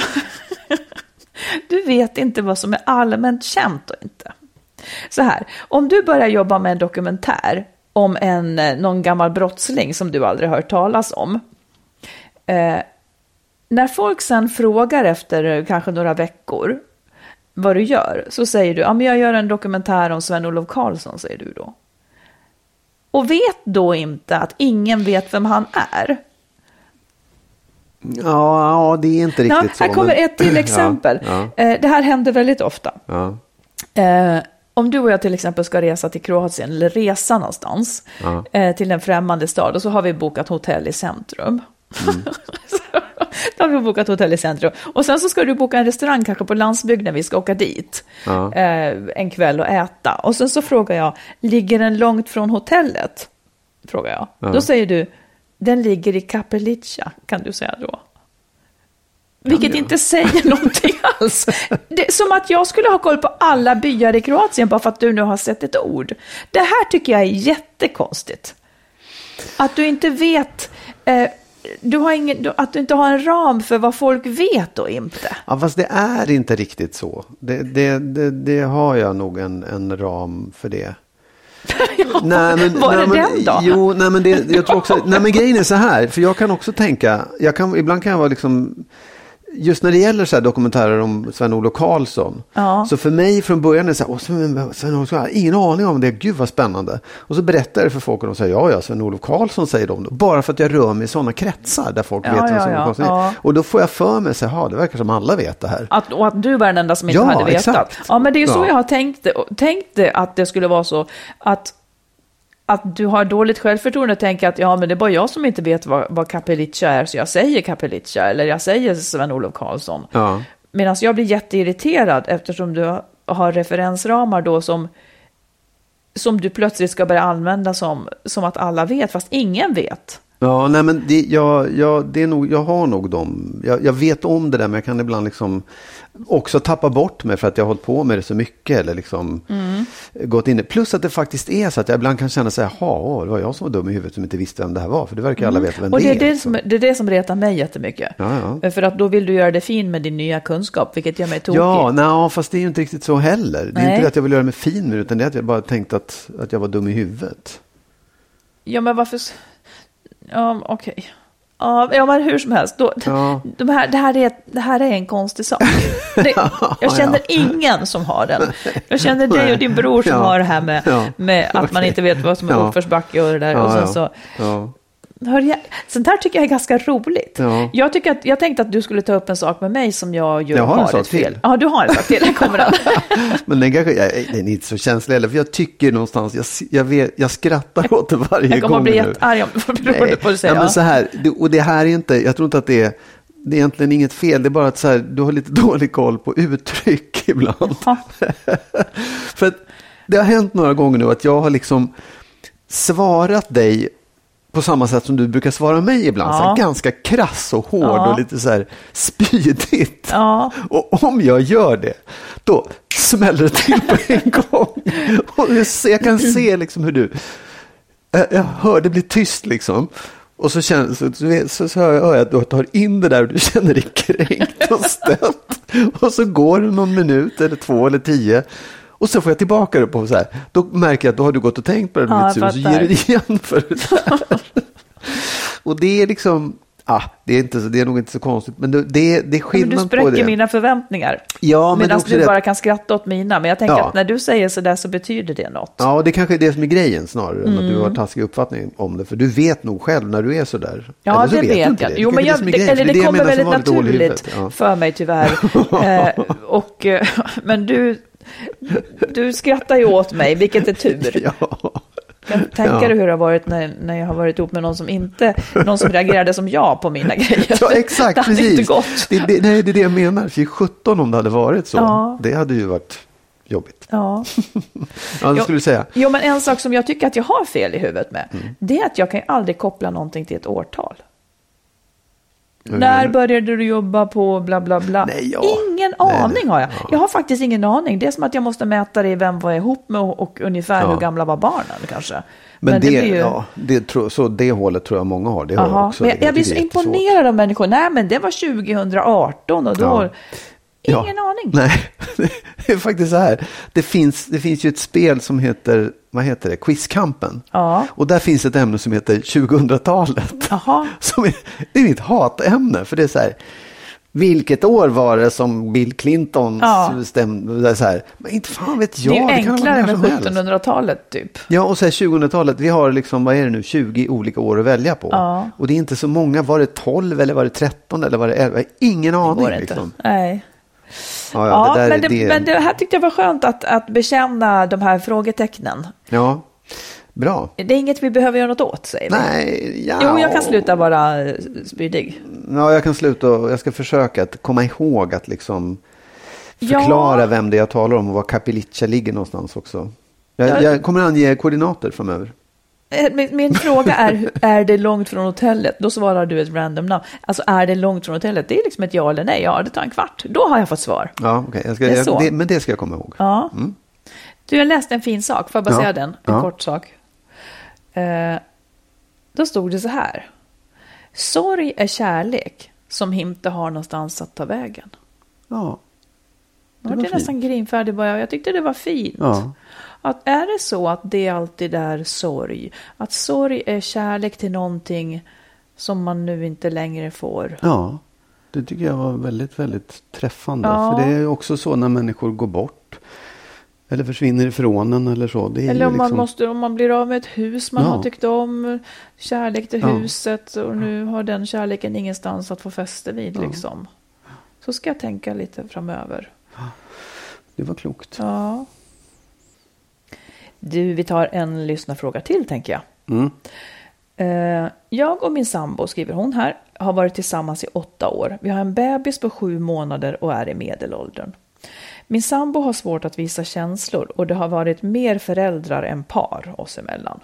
S1: [laughs] du vet inte vad som är allmänt känt och inte. Så här, om du börjar jobba med en dokumentär om en, eh, någon gammal brottsling som du aldrig hört talas om. Eh, när folk sen frågar efter eh, kanske några veckor vad du gör, så säger du, ja men jag gör en dokumentär om Sven-Olof Karlsson, säger du då. Och vet då inte att ingen vet vem han är.
S2: Ja, ja, det är inte riktigt
S1: Ja,
S2: så.
S1: här kommer
S2: men-
S1: ett till [laughs] exempel.
S2: Ja,
S1: Eh, Det här händer väldigt ofta.
S2: ja,
S1: Eh, om du och jag till exempel ska resa till Kroatien eller resa någonstans
S2: Ja.
S1: eh, till en främmande stad och så har vi bokat hotell i centrum.
S2: Mm. [laughs]
S1: Då har vi bokat hotell i centrum. Och sen så ska du boka en restaurang kanske på landsbygden, vi ska åka dit
S2: Ja.
S1: eh, en kväll och äta. Och sen så frågar jag, ligger den långt från hotellet? Frågar jag.
S2: Ja.
S1: Då säger du, den ligger i Kapelica, kan du säga då. Vilket inte säger [laughs] någonting alls. Det är som att jag skulle ha koll på alla byar i Kroatien bara för att du nu har sett ett ord. Det här tycker jag är jättekonstigt. Att du inte vet, eh, du har ingen, du- att du inte har en ram för vad folk vet och inte.
S2: Ja, fast det är inte riktigt så. Det, det, det, det har jag nog en, en ram för det. [laughs] Nej, men,
S1: Var
S2: nej,
S1: det
S2: men,
S1: den då?
S2: Jo, nej, men det, jag tror också, nej, men grejen är så här, för jag kan också tänka, jag kan, ibland kan jag vara liksom, just när det gäller så dokumentärer om Sven-Olof Karlsson,
S1: Ja.
S2: så för mig från början är det så här, Sven- Sven-Olof Karlsson, ingen aning om det, gud vad spännande. Och så berättar jag det för folk och de säger, ja, ja, Sven-Olof Karlsson säger de bara för att jag rör mig i sådana kretsar där folk
S1: Ja,
S2: vet vem
S1: ja,
S2: Sven-Olof
S1: ja,
S2: Karlsson är. Och då får jag för mig, så här, "Ja, det verkar som alla vet det här.
S1: Att, och att du var den enda som inte hade vetat.
S2: exakt.
S1: Ja, men det är så
S2: Ja.
S1: jag har tänkt tänkt det att det skulle vara så att, att du har dåligt självförtroende och tänker att ja, men det är bara jag som inte vet vad, vad Kapelica är, så jag säger Kapelica eller jag säger Sven-Olof Karlsson.
S2: Ja.
S1: Medan jag blir jätteirriterad eftersom du har referensramar då som, som du plötsligt ska börja använda som, som att alla vet, fast ingen vet.
S2: Ja, nej men det, jag, jag, det är nog, jag har nog dem. Jag, jag vet om det där men jag kan ibland liksom också tappa bort mig för att jag har hållit på med det så mycket. Eller liksom
S1: Mm.
S2: gått in Plus att det faktiskt är så att jag ibland kan känna så här, jaha, det var jag som var dum i huvudet som inte visste vem det här var. För det verkar alla veta vem
S1: Mm. Och det är det,
S2: liksom.
S1: som, det är det som retar mig jättemycket.
S2: Ja, ja.
S1: För att då vill du göra det fin med din nya kunskap, vilket gör mig tokig.
S2: Ja, nej, fast det är ju inte riktigt så heller. Det är
S1: Nej.
S2: inte det att jag vill göra mig fin med det, utan det är att jag bara tänkt att, att jag var dum i huvudet.
S1: Ja, men varför... Ja, okej. Ja, ja, men hur som helst. Då,
S2: Ja.
S1: de här, det, här är, det här är en konstig sak. [laughs] Det, jag känner ingen som har den. Jag känner dig och din bror som
S2: Ja.
S1: har det här med, med att man
S2: Okej.
S1: inte vet vad som är
S2: Ja.
S1: uppförsbacke och det där. och sen så. Hör jag, sånt här tycker jag är ganska roligt.
S2: Ja.
S1: Jag, tycker att, jag tänkte att du skulle ta upp en sak med mig som jag ju
S2: Jag har en sak
S1: fel.
S2: till.
S1: Ja, du har en sak till. Här kommer den. [laughs]
S2: Men den, kanske, jag, den är inte så känslig heller, för jag tycker någonstans, jag, jag, vet, jag skrattar åt det varje
S1: Jag kommer
S2: gång
S1: att bli jättearg om beroende på vad du säger.
S2: ja, men så här, det, och det här är inte, jag tror inte att det är, det är egentligen inget fel, det är bara att så här, du har lite [laughs] dålig koll på uttryck ibland.
S1: Ja. [laughs]
S2: För att det har hänt några gånger nu att jag har liksom svarat dig på samma sätt som du brukar svara mig ibland.
S1: Ja.
S2: Så här, ganska krass och hård
S1: Ja.
S2: och lite så här spydigt.
S1: Ja.
S2: Och om jag gör det, då smäller det till på en [laughs] gång. Och jag, kan se liksom hur du, jag, hör det bli tyst liksom. Och så, känns, så, så, så, så hör jag hör jag att du tar in det där och du känner dig kränkt och stött. [laughs] Och så går det någon minut eller två eller tio. Och så får jag tillbaka det på så här. Då märker jag att då har du gått och tänkt på det
S1: Ja,
S2: lite sur, så ger du det igen för det där. [laughs] Och det är liksom, ah, det, är inte, så- det är nog inte så konstigt, men det, det, det är
S1: Men
S2: skillnad
S1: du
S2: på
S1: spräcker
S2: det.
S1: mina förväntningar.
S2: Ja, men det
S1: Medan du
S2: det-
S1: bara kan skratta åt mina. Men jag tänker
S2: Ja.
S1: att när du säger sådär så betyder det något.
S2: Ja, det kanske är det som är grejen snarare än att du
S1: Mm.
S2: har taskig uppfattning om det. För du vet nog själv när du är sådär.
S1: Ja,
S2: Eller så
S1: det
S2: du
S1: vet
S2: inte
S1: jag.
S2: det.
S1: Jo,
S2: Det
S1: men jag,
S2: det grejen,
S1: eller det,
S2: jag
S1: kommer väldigt naturligt.
S2: Ja.
S1: för mig tyvärr. [laughs] eh, och, eh, men du, du skrattar ju åt mig, vilket är tur. [laughs]
S2: Ja.
S1: Du tänka
S2: Ja.
S1: hur det har varit när, när jag har varit ihop med någon som inte, någon som reagerade som jag på mina [laughs] grejer.
S2: ja, exakt,
S1: det hade
S2: precis.
S1: inte gått.
S2: Det, det, nej, det är det jag menar. För 17 om det hade varit så.
S1: Ja.
S2: Det hade ju varit jobbigt.
S1: Ja. [laughs]
S2: Ja, det skulle du säga.
S1: Jo, men en sak som jag tycker att jag har fel i huvudet med,
S2: Mm.
S1: det är att jag kan ju aldrig koppla någonting till ett årtal.
S2: Hur
S1: När började du jobba på bla bla bla?
S2: Nej, ja.
S1: Aning har jag.
S2: Ja.
S1: Jag har faktiskt ingen aning. Det är som att jag måste mäta det i vem var jag ihop med och, och ungefär
S2: Ja.
S1: hur gamla var barnen kanske.
S2: Men, det,
S1: blir ju-
S2: ja, det, tror- så det hållet tror jag många har. Det har jag också.
S1: men jag, jag blir så
S2: det
S1: imponerad av människor. Nej, men det var 2018 och då... Ingen aning.
S2: Nej, [laughs] det är faktiskt så här. Det finns, det finns ju ett spel som heter, vad heter det, Quizkampen.
S1: Ja.
S2: Och där finns ett ämne som heter 2000-talet.
S1: Jaha. [laughs]
S2: Som är, det är mitt hatämne, för det är så här. Vilket år var det som Bill Clinton
S1: Ja.
S2: stämde? Det så här, men inte fan vet jag.
S1: det är ju
S2: vara
S1: enklare med
S2: som helst.
S1: 1700-talet typ.
S2: Ja, och så här 2000-talet, vi har liksom, vad är det nu, 20 olika år att välja på.
S1: Ja.
S2: Och det är inte så många, var det 12 eller var det 13 eller var det 11? Jag har ingen aning.
S1: Det inte.
S2: Liksom.
S1: Nej.
S2: Ja,
S1: Ja,
S2: ja, det
S1: men, det,
S2: det,
S1: men det här tyckte jag var skönt att, att bekänna de här frågetecknen.
S2: Ja, bra.
S1: Det är inget vi behöver göra något åt, säger vi.
S2: Nej, ja.
S1: Jo, jag kan sluta vara eh, spydig.
S2: Ja, jag kan sluta och jag ska försöka att komma ihåg att liksom
S1: Ja.
S2: förklara vem det är jag talar om och var Kapelica ligger någonstans också. Jag,
S1: Ja.
S2: jag kommer ange koordinater framöver.
S1: Eh, Min, min fråga är, [laughs] är det långt från hotellet? Då svarar du ett random namn. Alltså, är det långt från hotellet? Det är liksom ett ja eller nej. Ja, det tar en kvart. Då har jag fått svar.
S2: Ja, okej. Jag ska,
S1: Det
S2: jag, det, men det ska jag komma ihåg.
S1: Ja.
S2: Mm.
S1: Du, jag läste en fin sak. Får jag bara
S2: Ja.
S1: säga den? En
S2: Ja.
S1: kort sak. Eh, då stod det så här. Sorg är kärlek som inte har någonstans att ta vägen.
S2: Ja,
S1: Jag
S2: var
S1: var nästan grinfärdig bara. Jag tyckte det var fint.
S2: ja.
S1: Att är det så att det alltid är sorg, att sorg är kärlek till någonting som man nu inte längre får.
S2: Ja, det tycker jag var väldigt, väldigt träffande.
S1: Ja.
S2: För det är också så när människor går bort. Eller försvinner ifrån en eller så. Det är
S1: Eller om man,
S2: liksom...
S1: måste, om man blir av med ett hus man
S2: Ja.
S1: har tyckt om, kärlek till
S2: Ja.
S1: huset och nu har den kärleken ingenstans att få fäste vid
S2: Ja.
S1: liksom. Så ska jag tänka lite framöver.
S2: Det var klokt.
S1: Ja. Du, vi tar en lyssnarfråga till tänker jag.
S2: Mm.
S1: Eh, Jag och min sambo, skriver hon här, har varit tillsammans i åtta år. Vi har en bebis på sju månader och är i medelåldern. Min sambo har svårt att visa känslor och det har varit mer föräldrar än par oss emellan.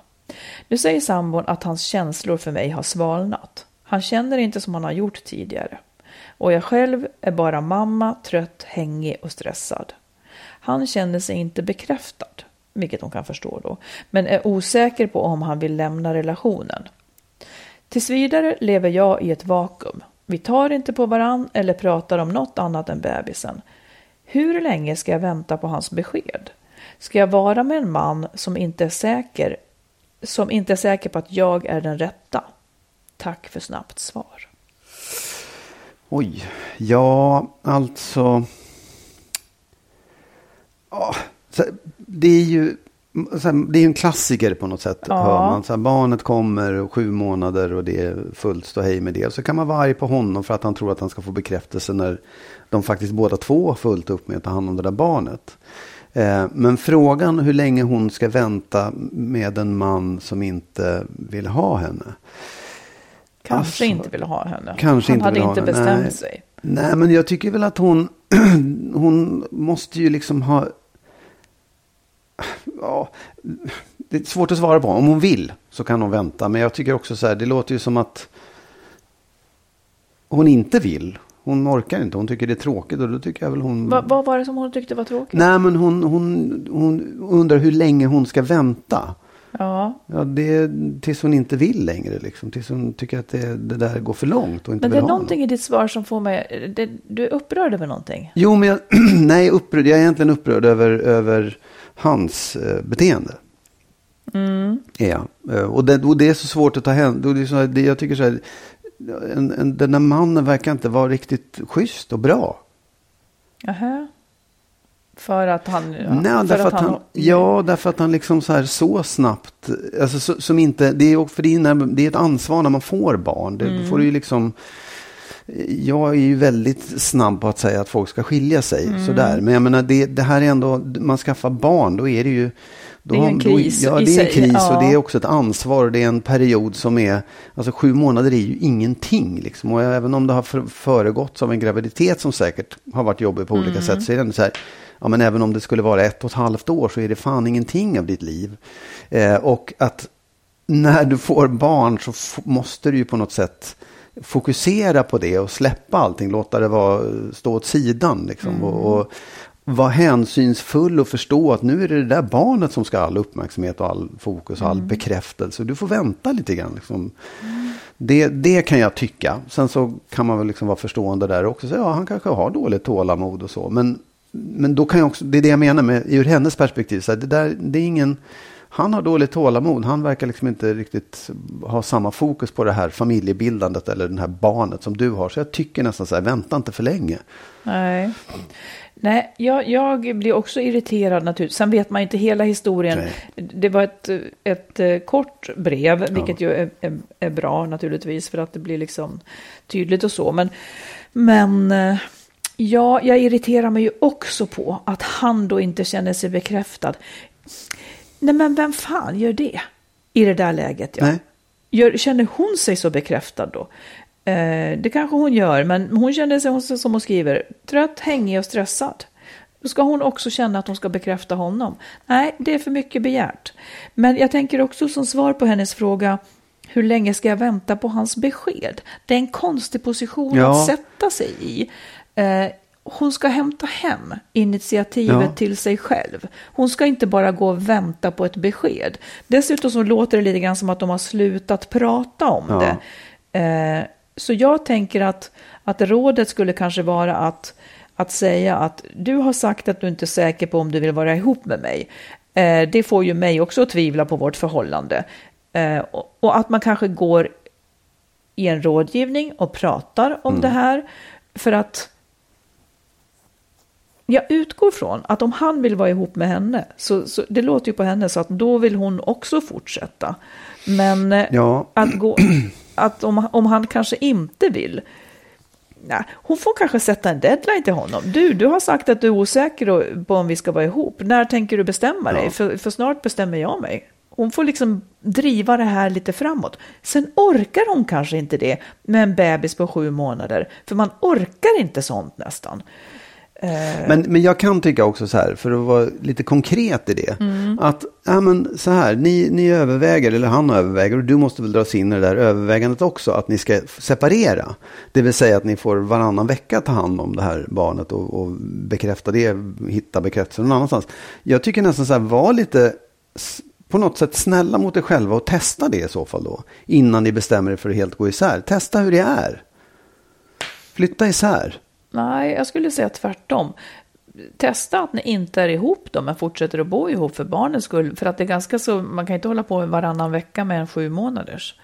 S1: Nu säger sambon att hans känslor för mig har svalnat. Han känner inte som han har gjort tidigare. Och jag själv är bara mamma, trött, hängig och stressad. Han känner sig inte bekräftad, vilket hon kan förstå då, men är osäker på om han vill lämna relationen. Tills vidare lever jag i ett vakuum. Vi tar inte på varann eller pratar om något annat än bebisen. Hur länge ska jag vänta på hans besked? Ska jag vara med en man som inte är säker, som inte är säker på att jag är den rätta? Tack för snabbt svar.
S2: Oj, ja alltså. Ja, det är ju det är en klassiker på något sätt.
S1: Ja.
S2: Hör man. Så här, barnet kommer sju månader och det är fullt ståhej med det. Så kan man vara arg på honom för att han tror att han ska få bekräftelse när de faktiskt båda två har fullt upp med att ta hand om det där barnet. Eh, men frågan hur länge hon ska vänta med en man som inte vill ha henne.
S1: Kanske
S2: Alltså,
S1: inte vill ha henne.
S2: kanske
S1: Han
S2: inte
S1: hade
S2: vill ha
S1: inte
S2: henne.
S1: bestämt
S2: Nej.
S1: sig.
S2: Nej, men jag tycker väl att hon, [clears throat] hon måste ju liksom ha... Ja, det är svårt att svara på. Om hon vill så kan hon vänta. Men jag tycker också så här, det låter ju som att hon inte vill. Hon orkar inte, hon tycker det är tråkigt och då tycker jag väl hon...
S1: Va, vad var det som hon tyckte var tråkigt?
S2: Nej, men hon, hon, hon undrar hur länge hon ska vänta.
S1: Ja,
S2: Ja, det, tills hon inte vill längre, liksom. Tills hon tycker att det, det där går för långt och inte
S1: men det är någonting
S2: något.
S1: i ditt svar som får mig... Det, du är upprörd över någonting.
S2: Jo, men jag, [clears throat] nej, upprörd. Jag är egentligen upprörd över, över hans eh, beteende.
S1: Mm.
S2: Jag. Eh, och, det, och det är så svårt att ta hänsyn. Här, det, jag tycker så här, en, en, den där mannen verkar inte vara riktigt schysst och bra.
S1: Jaha. För att han... Ja,
S2: Nej,
S1: för
S2: därför att han, ja, därför att han liksom så här så snabbt, alltså så, som inte, det är, för det är, när, det är ett ansvar när man får barn. Det, Då får du ju liksom, jag är ju väldigt snabb på att säga att folk ska skilja sig, sådär. Men jag menar, det, det här är ändå, man skaffar barn, då är det ju, då,
S1: Det är en kris
S2: Då, ja, det är en kris
S1: ja.
S2: och det är också ett ansvar. och Det är en period som är, alltså sju månader är ju ingenting. Liksom. Och även om det har för- föregåtts av en graviditet som säkert har varit jobbig på olika sätt så är det ändå så här, ja men även om det skulle vara ett och ett halvt år så är det fan ingenting av ditt liv. Eh, och att när du får barn så måste du ju på något sätt fokusera på det och släppa allting, låta det vara, stå åt sidan. Liksom, och, och vara hänsynsfull och förstå att nu är det det där barnet som ska ha all uppmärksamhet och all fokus och all bekräftelse. Du får vänta lite grann. Liksom. Det, det kan jag tycka. Sen så kan man väl liksom vara förstående där också. Så, ja, han kanske har dåligt tålamod och så. Men, men då kan jag också, det är det jag menar med ur hennes perspektiv. Så här, det, där, det är ingen, han har dåligt tålamod. Han verkar liksom inte riktigt ha samma fokus på det här familjebildandet eller det här barnet som du har. Så jag tycker nästan så här, vänta inte för länge.
S1: Nej. Nej, jag, jag blir också irriterad naturligtvis. Sen vet man inte hela historien. Det var ett, ett eh, kort brev, vilket ju är, är, är bra naturligtvis för att det blir liksom tydligt och så. Men, men eh, ja, jag irriterar mig ju också på att han då inte känner sig bekräftad. Nej, men vem fan gör det i det där läget? Ja. Gör, känner hon sig så bekräftad då? Eh, det kanske hon gör, men hon känner sig som hon skriver, trött, hängig och stressad. Då ska hon också känna att hon ska bekräfta honom. Nej, det är för mycket begärt. Men jag tänker också som svar på hennes fråga, hur länge ska jag vänta på hans besked? Det är en konstig position
S2: Ja.
S1: att sätta sig i. Eh, hon ska hämta hem initiativet
S2: Ja.
S1: till sig själv. Hon ska inte bara gå och vänta på ett besked. Dessutom så låter det lite grann som att de har slutat prata om
S2: Ja.
S1: det. Eh, så jag tänker att, att rådet skulle kanske vara att, att säga att du har sagt att du inte är säker på om du vill vara ihop med mig. Eh, det får ju mig också att tvivla på vårt förhållande. Eh, och, och att man kanske går i en rådgivning och pratar om det här. För att jag utgår från att om han vill vara ihop med henne, så, så det låter ju på henne så att då vill hon också fortsätta. Men eh,
S2: Ja.
S1: att, gå, [clears throat] att om, om han kanske inte vill, nej, hon får kanske sätta en deadline till honom. Du, du har sagt att du är osäker på om vi ska vara ihop. När tänker du bestämma dig? För, för snart bestämmer jag mig. Hon får liksom driva det här lite framåt. Sen orkar hon kanske inte det med en bebis på sju månader. För man orkar inte sånt nästan.
S2: Men, men jag kan tycka också så här, för att vara lite konkret i det. Att, ja men så här, ni, ni överväger, eller han överväger, och du måste väl dras in i det där övervägandet också, att ni ska separera. Det vill säga att ni får varannan vecka ta hand om det här barnet och, och bekräfta det, hitta bekräftelse någon annanstans. Jag tycker nästan så här, var lite, på något sätt snälla mot er själva och testa det i så fall då. Innan ni bestämmer er för att helt gå isär. Testa hur det är. Flytta isär.
S1: Nej, jag skulle säga tvärtom. Testa att ni inte är ihop då, men fortsätter att bo ihop för barnens skull. För att det är ganska så, man kan inte hålla på varannan vecka med en sju månaders.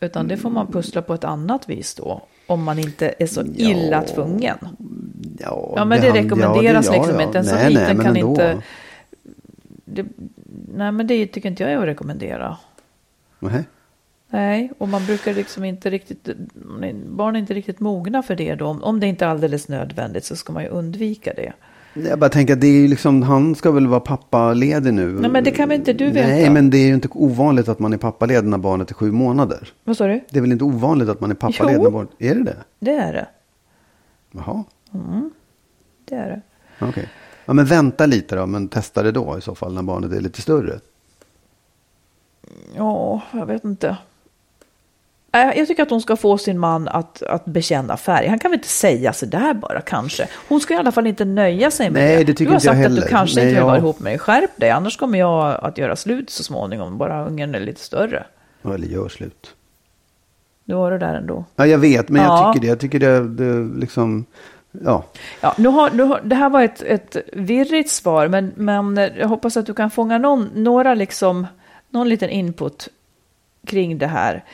S1: Utan det får man pussla på ett annat vis då. Om man inte är så illa tvungen.
S2: Ja,
S1: Ja, men det
S2: han-
S1: rekommenderas
S2: ja, det- ja,
S1: liksom
S2: ja.
S1: inte. En så
S2: Nej, nej,
S1: liten
S2: men
S1: kan
S2: ändå.
S1: inte... Det, nej, men det tycker inte jag är att rekommendera.
S2: Nej.
S1: Nej, och man brukar liksom inte riktigt, barn är inte riktigt mogna för det då. Om det inte är alldeles nödvändigt så ska man ju undvika det.
S2: Jag bara tänker att det är ju liksom, han ska väl vara pappaledig nu.
S1: Nej, men det kan väl inte du veta?
S2: Nej, men det är ju inte ovanligt att man är pappaledig när barnet är sju månader.
S1: Vad sa du?
S2: Det är väl inte ovanligt att man är pappaledig när barnet... Är det det?
S1: Det är det.
S2: Jaha,
S1: Det är det.
S2: okej. Ja, men vänta lite då, men testa det då i så fall när barnet är lite större.
S1: Ja, jag vet inte. Nej, Jag tycker att hon ska få sin man att, att bekänna färg. Han kan väl inte säga så där bara kanske. Hon ska i alla fall inte nöja sig med
S2: Nej,
S1: det.
S2: det tycker
S1: du har
S2: inte jag
S1: sagt att
S2: heller.
S1: du kanske
S2: Nej,
S1: inte vill
S2: jag-
S1: vara ihop med mig. Skärp dig, annars kommer jag att göra slut så småningom. Bara ungen är lite större.
S2: Eller gör slut.
S1: Nu var du där ändå.
S2: Ja, jag vet, men
S1: Ja.
S2: jag tycker det. Jag tycker det, det liksom... Ja,
S1: Ja, nu har, nu har, det här var ett, ett virrigt svar, men, men jag hoppas att du kan fånga någon, några liksom, någon liten input kring det här.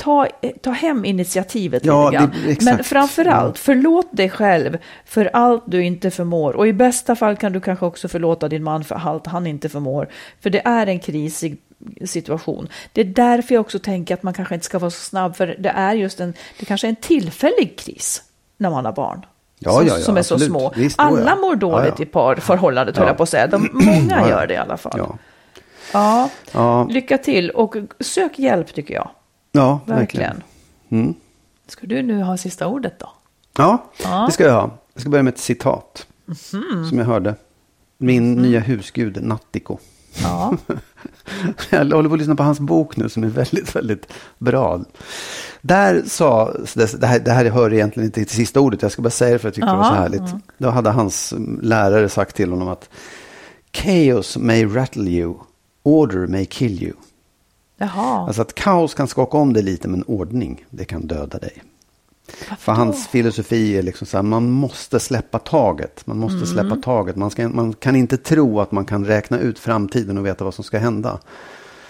S1: Ta, ta hem initiativet
S2: Ja,
S1: lite grann.
S2: det-.
S1: Men framförallt, förlåt dig själv för allt du inte förmår. Och i bästa fall kan du kanske också förlåta din man för allt han inte förmår. För det är en krisig situation. Det är därför jag också tänker att man kanske inte ska vara så snabb, för det är just en, det kanske är en tillfällig kris när man har barn.
S2: Ja,
S1: som,
S2: ja, ja,
S1: som är så
S2: absolut.
S1: små.
S2: Visst,
S1: Alla mår dåligt i parförhållandet, höll
S2: Ja.
S1: jag på att säga. De, många gör det i alla fall.
S2: Ja,
S1: Lycka till och sök hjälp tycker jag.
S2: Ja
S1: Verkligen.
S2: verkligen. Mm.
S1: Ska du nu ha sista ordet då?
S2: Ja,
S1: Ja.
S2: det ska jag ha. Jag ska börja med ett citat.
S1: Mhm.
S2: Som jag hörde. Min nya husgud, Nattiko.
S1: Ja. [laughs]
S2: Jag håller på att lyssna på hans bok nu som är väldigt, väldigt bra. Där sa, det här, det här hör egentligen inte till sista ordet, jag ska bara säga det för jag tyckte det var så
S1: Ja,
S2: härligt. Då hade hans lärare sagt till honom att Chaos may rattle you, order may kill you.
S1: Jaha.
S2: Alltså att kaos kan skaka om dig lite, men ordning, det kan döda dig. För hans filosofi är liksom så här, man måste släppa taget. Man måste släppa taget. Man, ska, man kan inte tro att man kan räkna ut framtiden och veta vad som ska hända.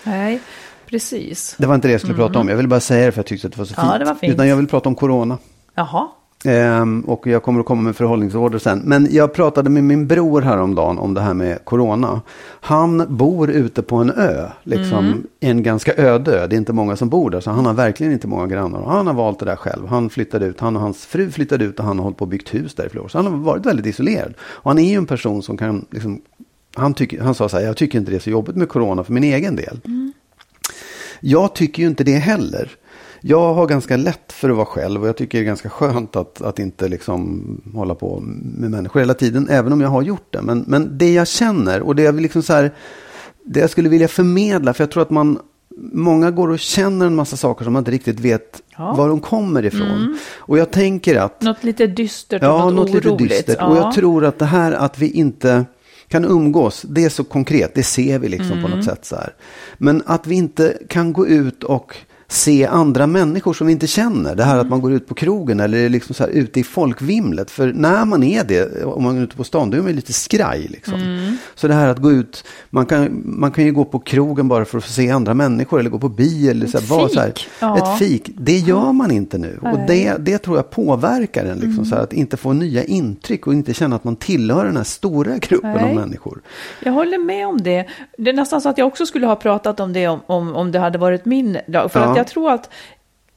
S1: Nej, precis.
S2: Det var inte det jag skulle prata om. Jag ville bara säga det för jag tyckte att det var så
S1: Mm. Ja,
S2: fint.
S1: det var fint.
S2: Utan jag vill prata om corona.
S1: Jaha.
S2: Ehm, och jag kommer att komma med förhållningsorder sen. Men jag pratade med min bror häromdagen om det här med corona. Han bor ute på en ö, liksom
S1: Mm.
S2: en ganska öde ö. Det är inte många som bor där, så han har verkligen inte många grannar. Och han har valt det där själv. Han flyttade ut, han och hans fru flyttade ut och han har hållit på och byggt hus där i flera år. Så han har varit väldigt isolerad. Och han är ju en person som kan, liksom, han, tycker, han sa så här, jag tycker inte det är så jobbigt med corona för min egen del. Jag tycker ju inte det heller. Jag har ganska lätt för att vara själv och jag tycker det är ganska skönt att, att inte liksom hålla på med människor hela tiden, även om jag har gjort det. Men, men det jag känner och det jag, liksom så här, det jag skulle vilja förmedla, för jag tror att man, många går och känner en massa saker som man inte riktigt vet
S1: Ja.
S2: var de kommer ifrån. Och jag tänker att
S1: Något lite dystert och
S2: Ja,
S1: något,
S2: något lite
S1: oroligt.
S2: dystert.
S1: Ja.
S2: Och jag tror att det här att vi inte kan umgås, det är så konkret, det ser vi liksom på
S1: Mm.
S2: något sätt så här. Men att vi inte kan gå ut och se andra människor som vi inte känner. Det här att man går ut på krogen eller liksom så här ute i folkvimlet. För när man är det, om man är ute på stan, då är man lite skraj. Liksom. Så det här att gå ut, man kan, man kan ju gå på krogen bara för att få se andra människor eller gå på bio. Eller så här, bara så här,
S1: fik, ja.
S2: Ett fik, det gör man inte nu. Och det, det tror jag påverkar en. Liksom, så här, att inte få nya intryck och inte känna att man tillhör den här stora gruppen
S1: Nej.
S2: av människor.
S1: Jag håller med om det. Det är nästan så att jag också skulle ha pratat om det om, om, om det hade varit min dag. För
S2: Ja.
S1: att jag tror att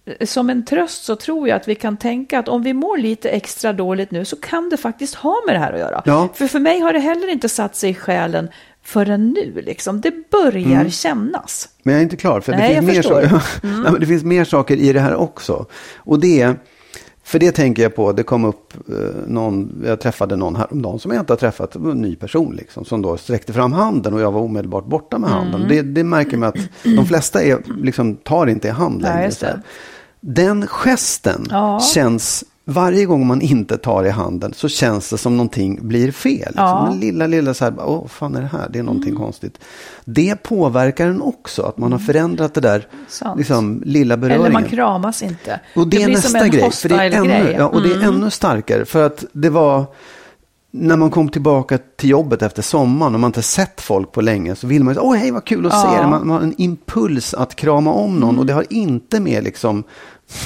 S1: eh, som en tröst så tror jag att vi kan tänka att om vi mår lite extra dåligt nu så kan det faktiskt ha med det här att göra.
S2: Ja.
S1: För för mig har det heller inte satt sig i själen förrän nu liksom. Det börjar kännas.
S2: Men jag är inte klar, för det,
S1: Nej,
S2: finns
S1: jag
S2: mer
S1: förstår. Mm.
S2: saker, [laughs] Nej, det finns mer saker i det här också. Och det, för det tänker jag på, det kom upp eh, någon, jag träffade någon häromdagen som jag inte har träffat, en ny person liksom, som då sträckte fram handen och jag var omedelbart borta med handen.
S1: Mm.
S2: Det, det märker man att de flesta är, liksom, tar inte i hand längre. här. Den gesten
S1: Ja.
S2: känns, varje gång man inte tar i handen så känns det som någonting blir fel. Liksom.
S1: Ja. Mm.
S2: Den lilla, lilla så här, åh, fan är det här? Det är någonting konstigt. Det påverkar en också, att man har förändrat det där
S1: Sant.
S2: liksom, lilla beröringen.
S1: Eller man kramas inte.
S2: Och det, är
S1: blir
S2: nästa grej. För det är, ännu,
S1: grej. Mm.
S2: ja, och det är ännu starkare. För att det var när man kom tillbaka till jobbet efter sommaren och man inte sett folk på länge så vill man ju åh hej vad kul att
S1: Ja. Mm.
S2: se er. Man, man har en impuls att krama om någon och det har inte med liksom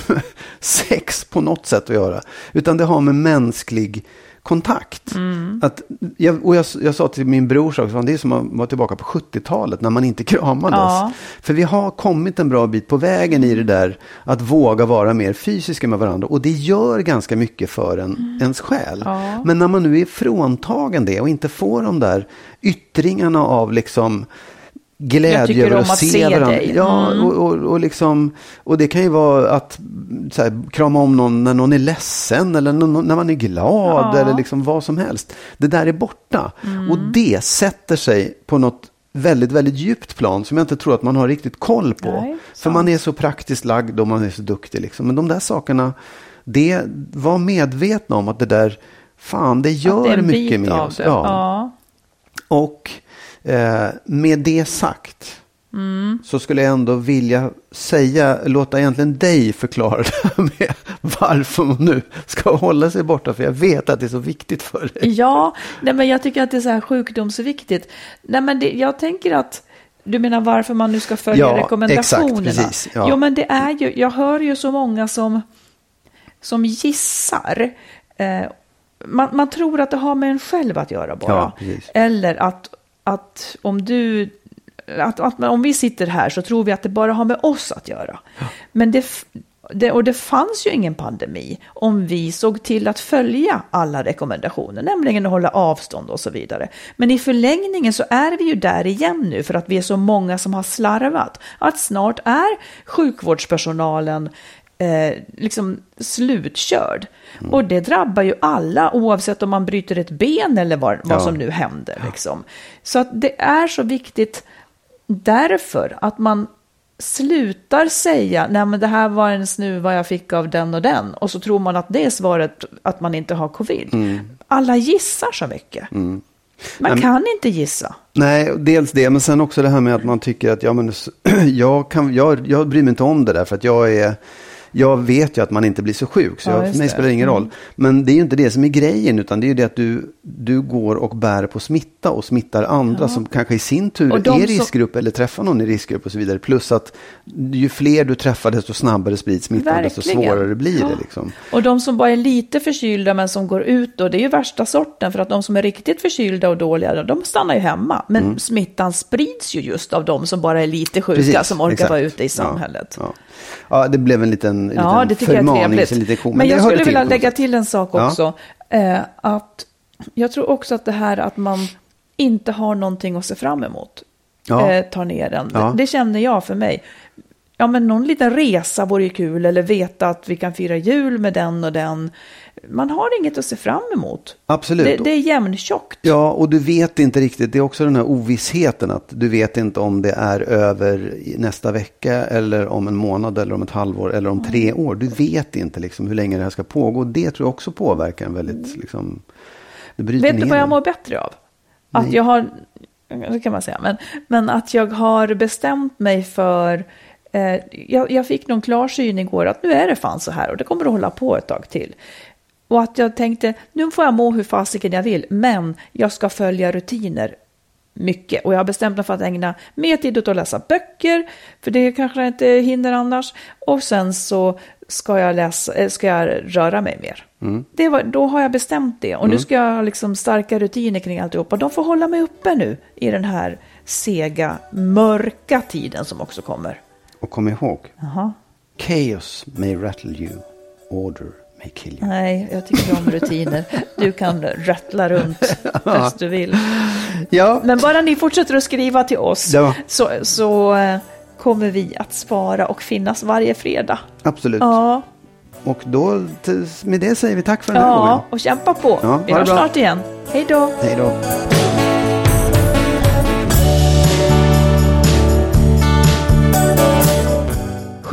S2: [laughs] sex på något sätt att göra. Utan det har med mänsklig kontakt.
S1: Mm.
S2: Att, jag, och jag, jag sa till min bror, också, det är som att vara tillbaka på 70-talet när man inte [laughs] kramades.
S1: Ja.
S2: För vi har kommit en bra bit på vägen i det där att våga vara mer fysiska med varandra. Och det gör ganska mycket för en, ens själ.
S1: Ja.
S2: Men när man nu är fråntagen det och inte får de där yttringarna av liksom glädje över att
S1: att
S2: se varandra.
S1: dig.
S2: Ja,
S1: Mm.
S2: och, och, och, liksom, och det kan ju vara att så här, krama om någon när någon är ledsen eller när man är glad
S1: Ja.
S2: eller liksom vad som helst. Det där är borta.
S1: Mm.
S2: Och det sätter sig på något väldigt, väldigt djupt plan som jag inte tror att man har riktigt koll på.
S1: Nej,
S2: För man är så praktiskt lagd och man är så duktig. Liksom. Men de där sakerna, det var medvetna om att det där, fan det gör
S1: det
S2: mycket med oss. Ja.
S1: Ja.
S2: Och eh, med det sagt
S1: Mm.
S2: så skulle jag ändå vilja säga, låta egentligen dig förklara det [laughs] här med varför man nu ska hålla sig borta. För jag vet att det är så viktigt för dig.
S1: Ja, nej, men jag tycker att det är så här sjukdomsviktigt. Nej, men det, jag tänker att du menar varför man nu ska följa
S2: Ja,
S1: rekommendationerna?
S2: exakt, precis, ja.
S1: Jo, men det är ju, jag hör ju så många som, som gissar. Eh, man, man tror att det har med en själv att göra bara.
S2: Ja.
S1: Eller att, att om du att, att om vi sitter här så tror vi att det bara har med oss att göra. Men det, det, och det fanns ju ingen pandemi om vi såg till att följa alla rekommendationer, nämligen att hålla avstånd och så vidare. Men i förlängningen så är vi ju där igen nu för att vi är så många som har slarvat. Att snart är sjukvårdspersonalen eh, liksom slutkörd. Och det drabbar ju alla oavsett om man bryter ett ben eller vad, vad
S2: Ja.
S1: som nu händer. Liksom. Så att det är så viktigt därför att man slutar säga nej men det här var en snuva jag fick av den och den och så tror man att det är svaret att man inte har covid. Alla gissar så mycket. Man kan inte gissa.
S2: Nej, dels det, men sen också det här med att man tycker att ja, men, [clears throat] jag, kan, jag, jag bryr mig inte om det där för att jag är jag vet ju att man inte blir så sjuk, så
S1: Ja,
S2: jag, för mig
S1: det.
S2: spelar det ingen roll. Men det är ju inte det som är grejen, utan det är ju det att du, du går och bär på smitta och smittar andra som kanske i sin tur är i
S1: som-
S2: riskgrupp eller träffar någon i riskgrupp och så vidare. Plus att ju fler du träffar, desto snabbare sprids smittan, desto svårare blir det.
S1: Ja.
S2: Liksom.
S1: Och de som bara är lite förkylda men som går ut då, det är ju värsta sorten. För att de som är riktigt förkylda och dåliga, de stannar ju hemma. Men smittan sprids ju just av de som bara är lite sjuka,
S2: Mm. Precis,
S1: som orkar
S2: exakt.
S1: vara ute i
S2: Ja,
S1: samhället.
S2: Ja, ja. det blev en liten,
S1: Ja,
S2: liten
S1: det tycker jag är
S2: förmaning,
S1: trevligt.
S2: så lite kom,
S1: Men,
S2: det
S1: jag skulle vilja lägga till en sak
S2: Ja.
S1: också. Eh, att jag tror också att det här att man inte har någonting att se fram emot
S2: Ja.
S1: eh, tar ner en.
S2: Ja.
S1: Det, det känner jag för mig. Ja, men någon liten resa vore ju kul eller veta att vi kan fira jul med den och den. Man har inget att se fram emot.
S2: Absolut.
S1: Det, det är jämntjockt.
S2: Ja, och du vet inte riktigt. Det är också den här ovissheten att du vet inte om det är över nästa vecka eller om en månad eller om ett halvår eller om tre år. Du vet inte liksom hur länge det här ska pågå. Det tror jag också påverkar en väldigt liksom. Det bryter
S1: Vet du vad jag mår bättre av? Att jag har, det kan man säga, men, men att jag har bestämt mig för Eh, jag, jag fick någon klarsyn igår att nu är det fan så här och det kommer att hålla på ett tag till. Och att jag tänkte, nu får jag må hur fasiken jag vill, men jag ska följa rutiner mycket. Och jag har bestämt mig för att ägna mer tid åt att läsa böcker, för det kanske jag inte hinner annars. Och sen så ska jag, läsa, eh, ska jag röra mig mer. Mm. Det var, då har jag bestämt det. Och mm. nu ska jag ha liksom starka rutiner kring alltihopa. De får hålla mig uppe nu i den här sega, mörka tiden som också kommer.
S2: Och kom ihåg, Aha. chaos may rattle you, order may kill you.
S1: Nej, jag tycker om rutiner. Du kan rattla runt [laughs] bäst du vill.
S2: Ja.
S1: Men bara ni fortsätter att skriva till oss ja. så, så eh, kommer vi att svara och finnas varje fredag.
S2: Absolut.
S1: Ja.
S2: Och då, med det säger vi tack för den här
S1: ja,
S2: gången.
S1: Ja, och kämpa på. Ja, vi hörs snart igen. Hej då.
S2: Hej då.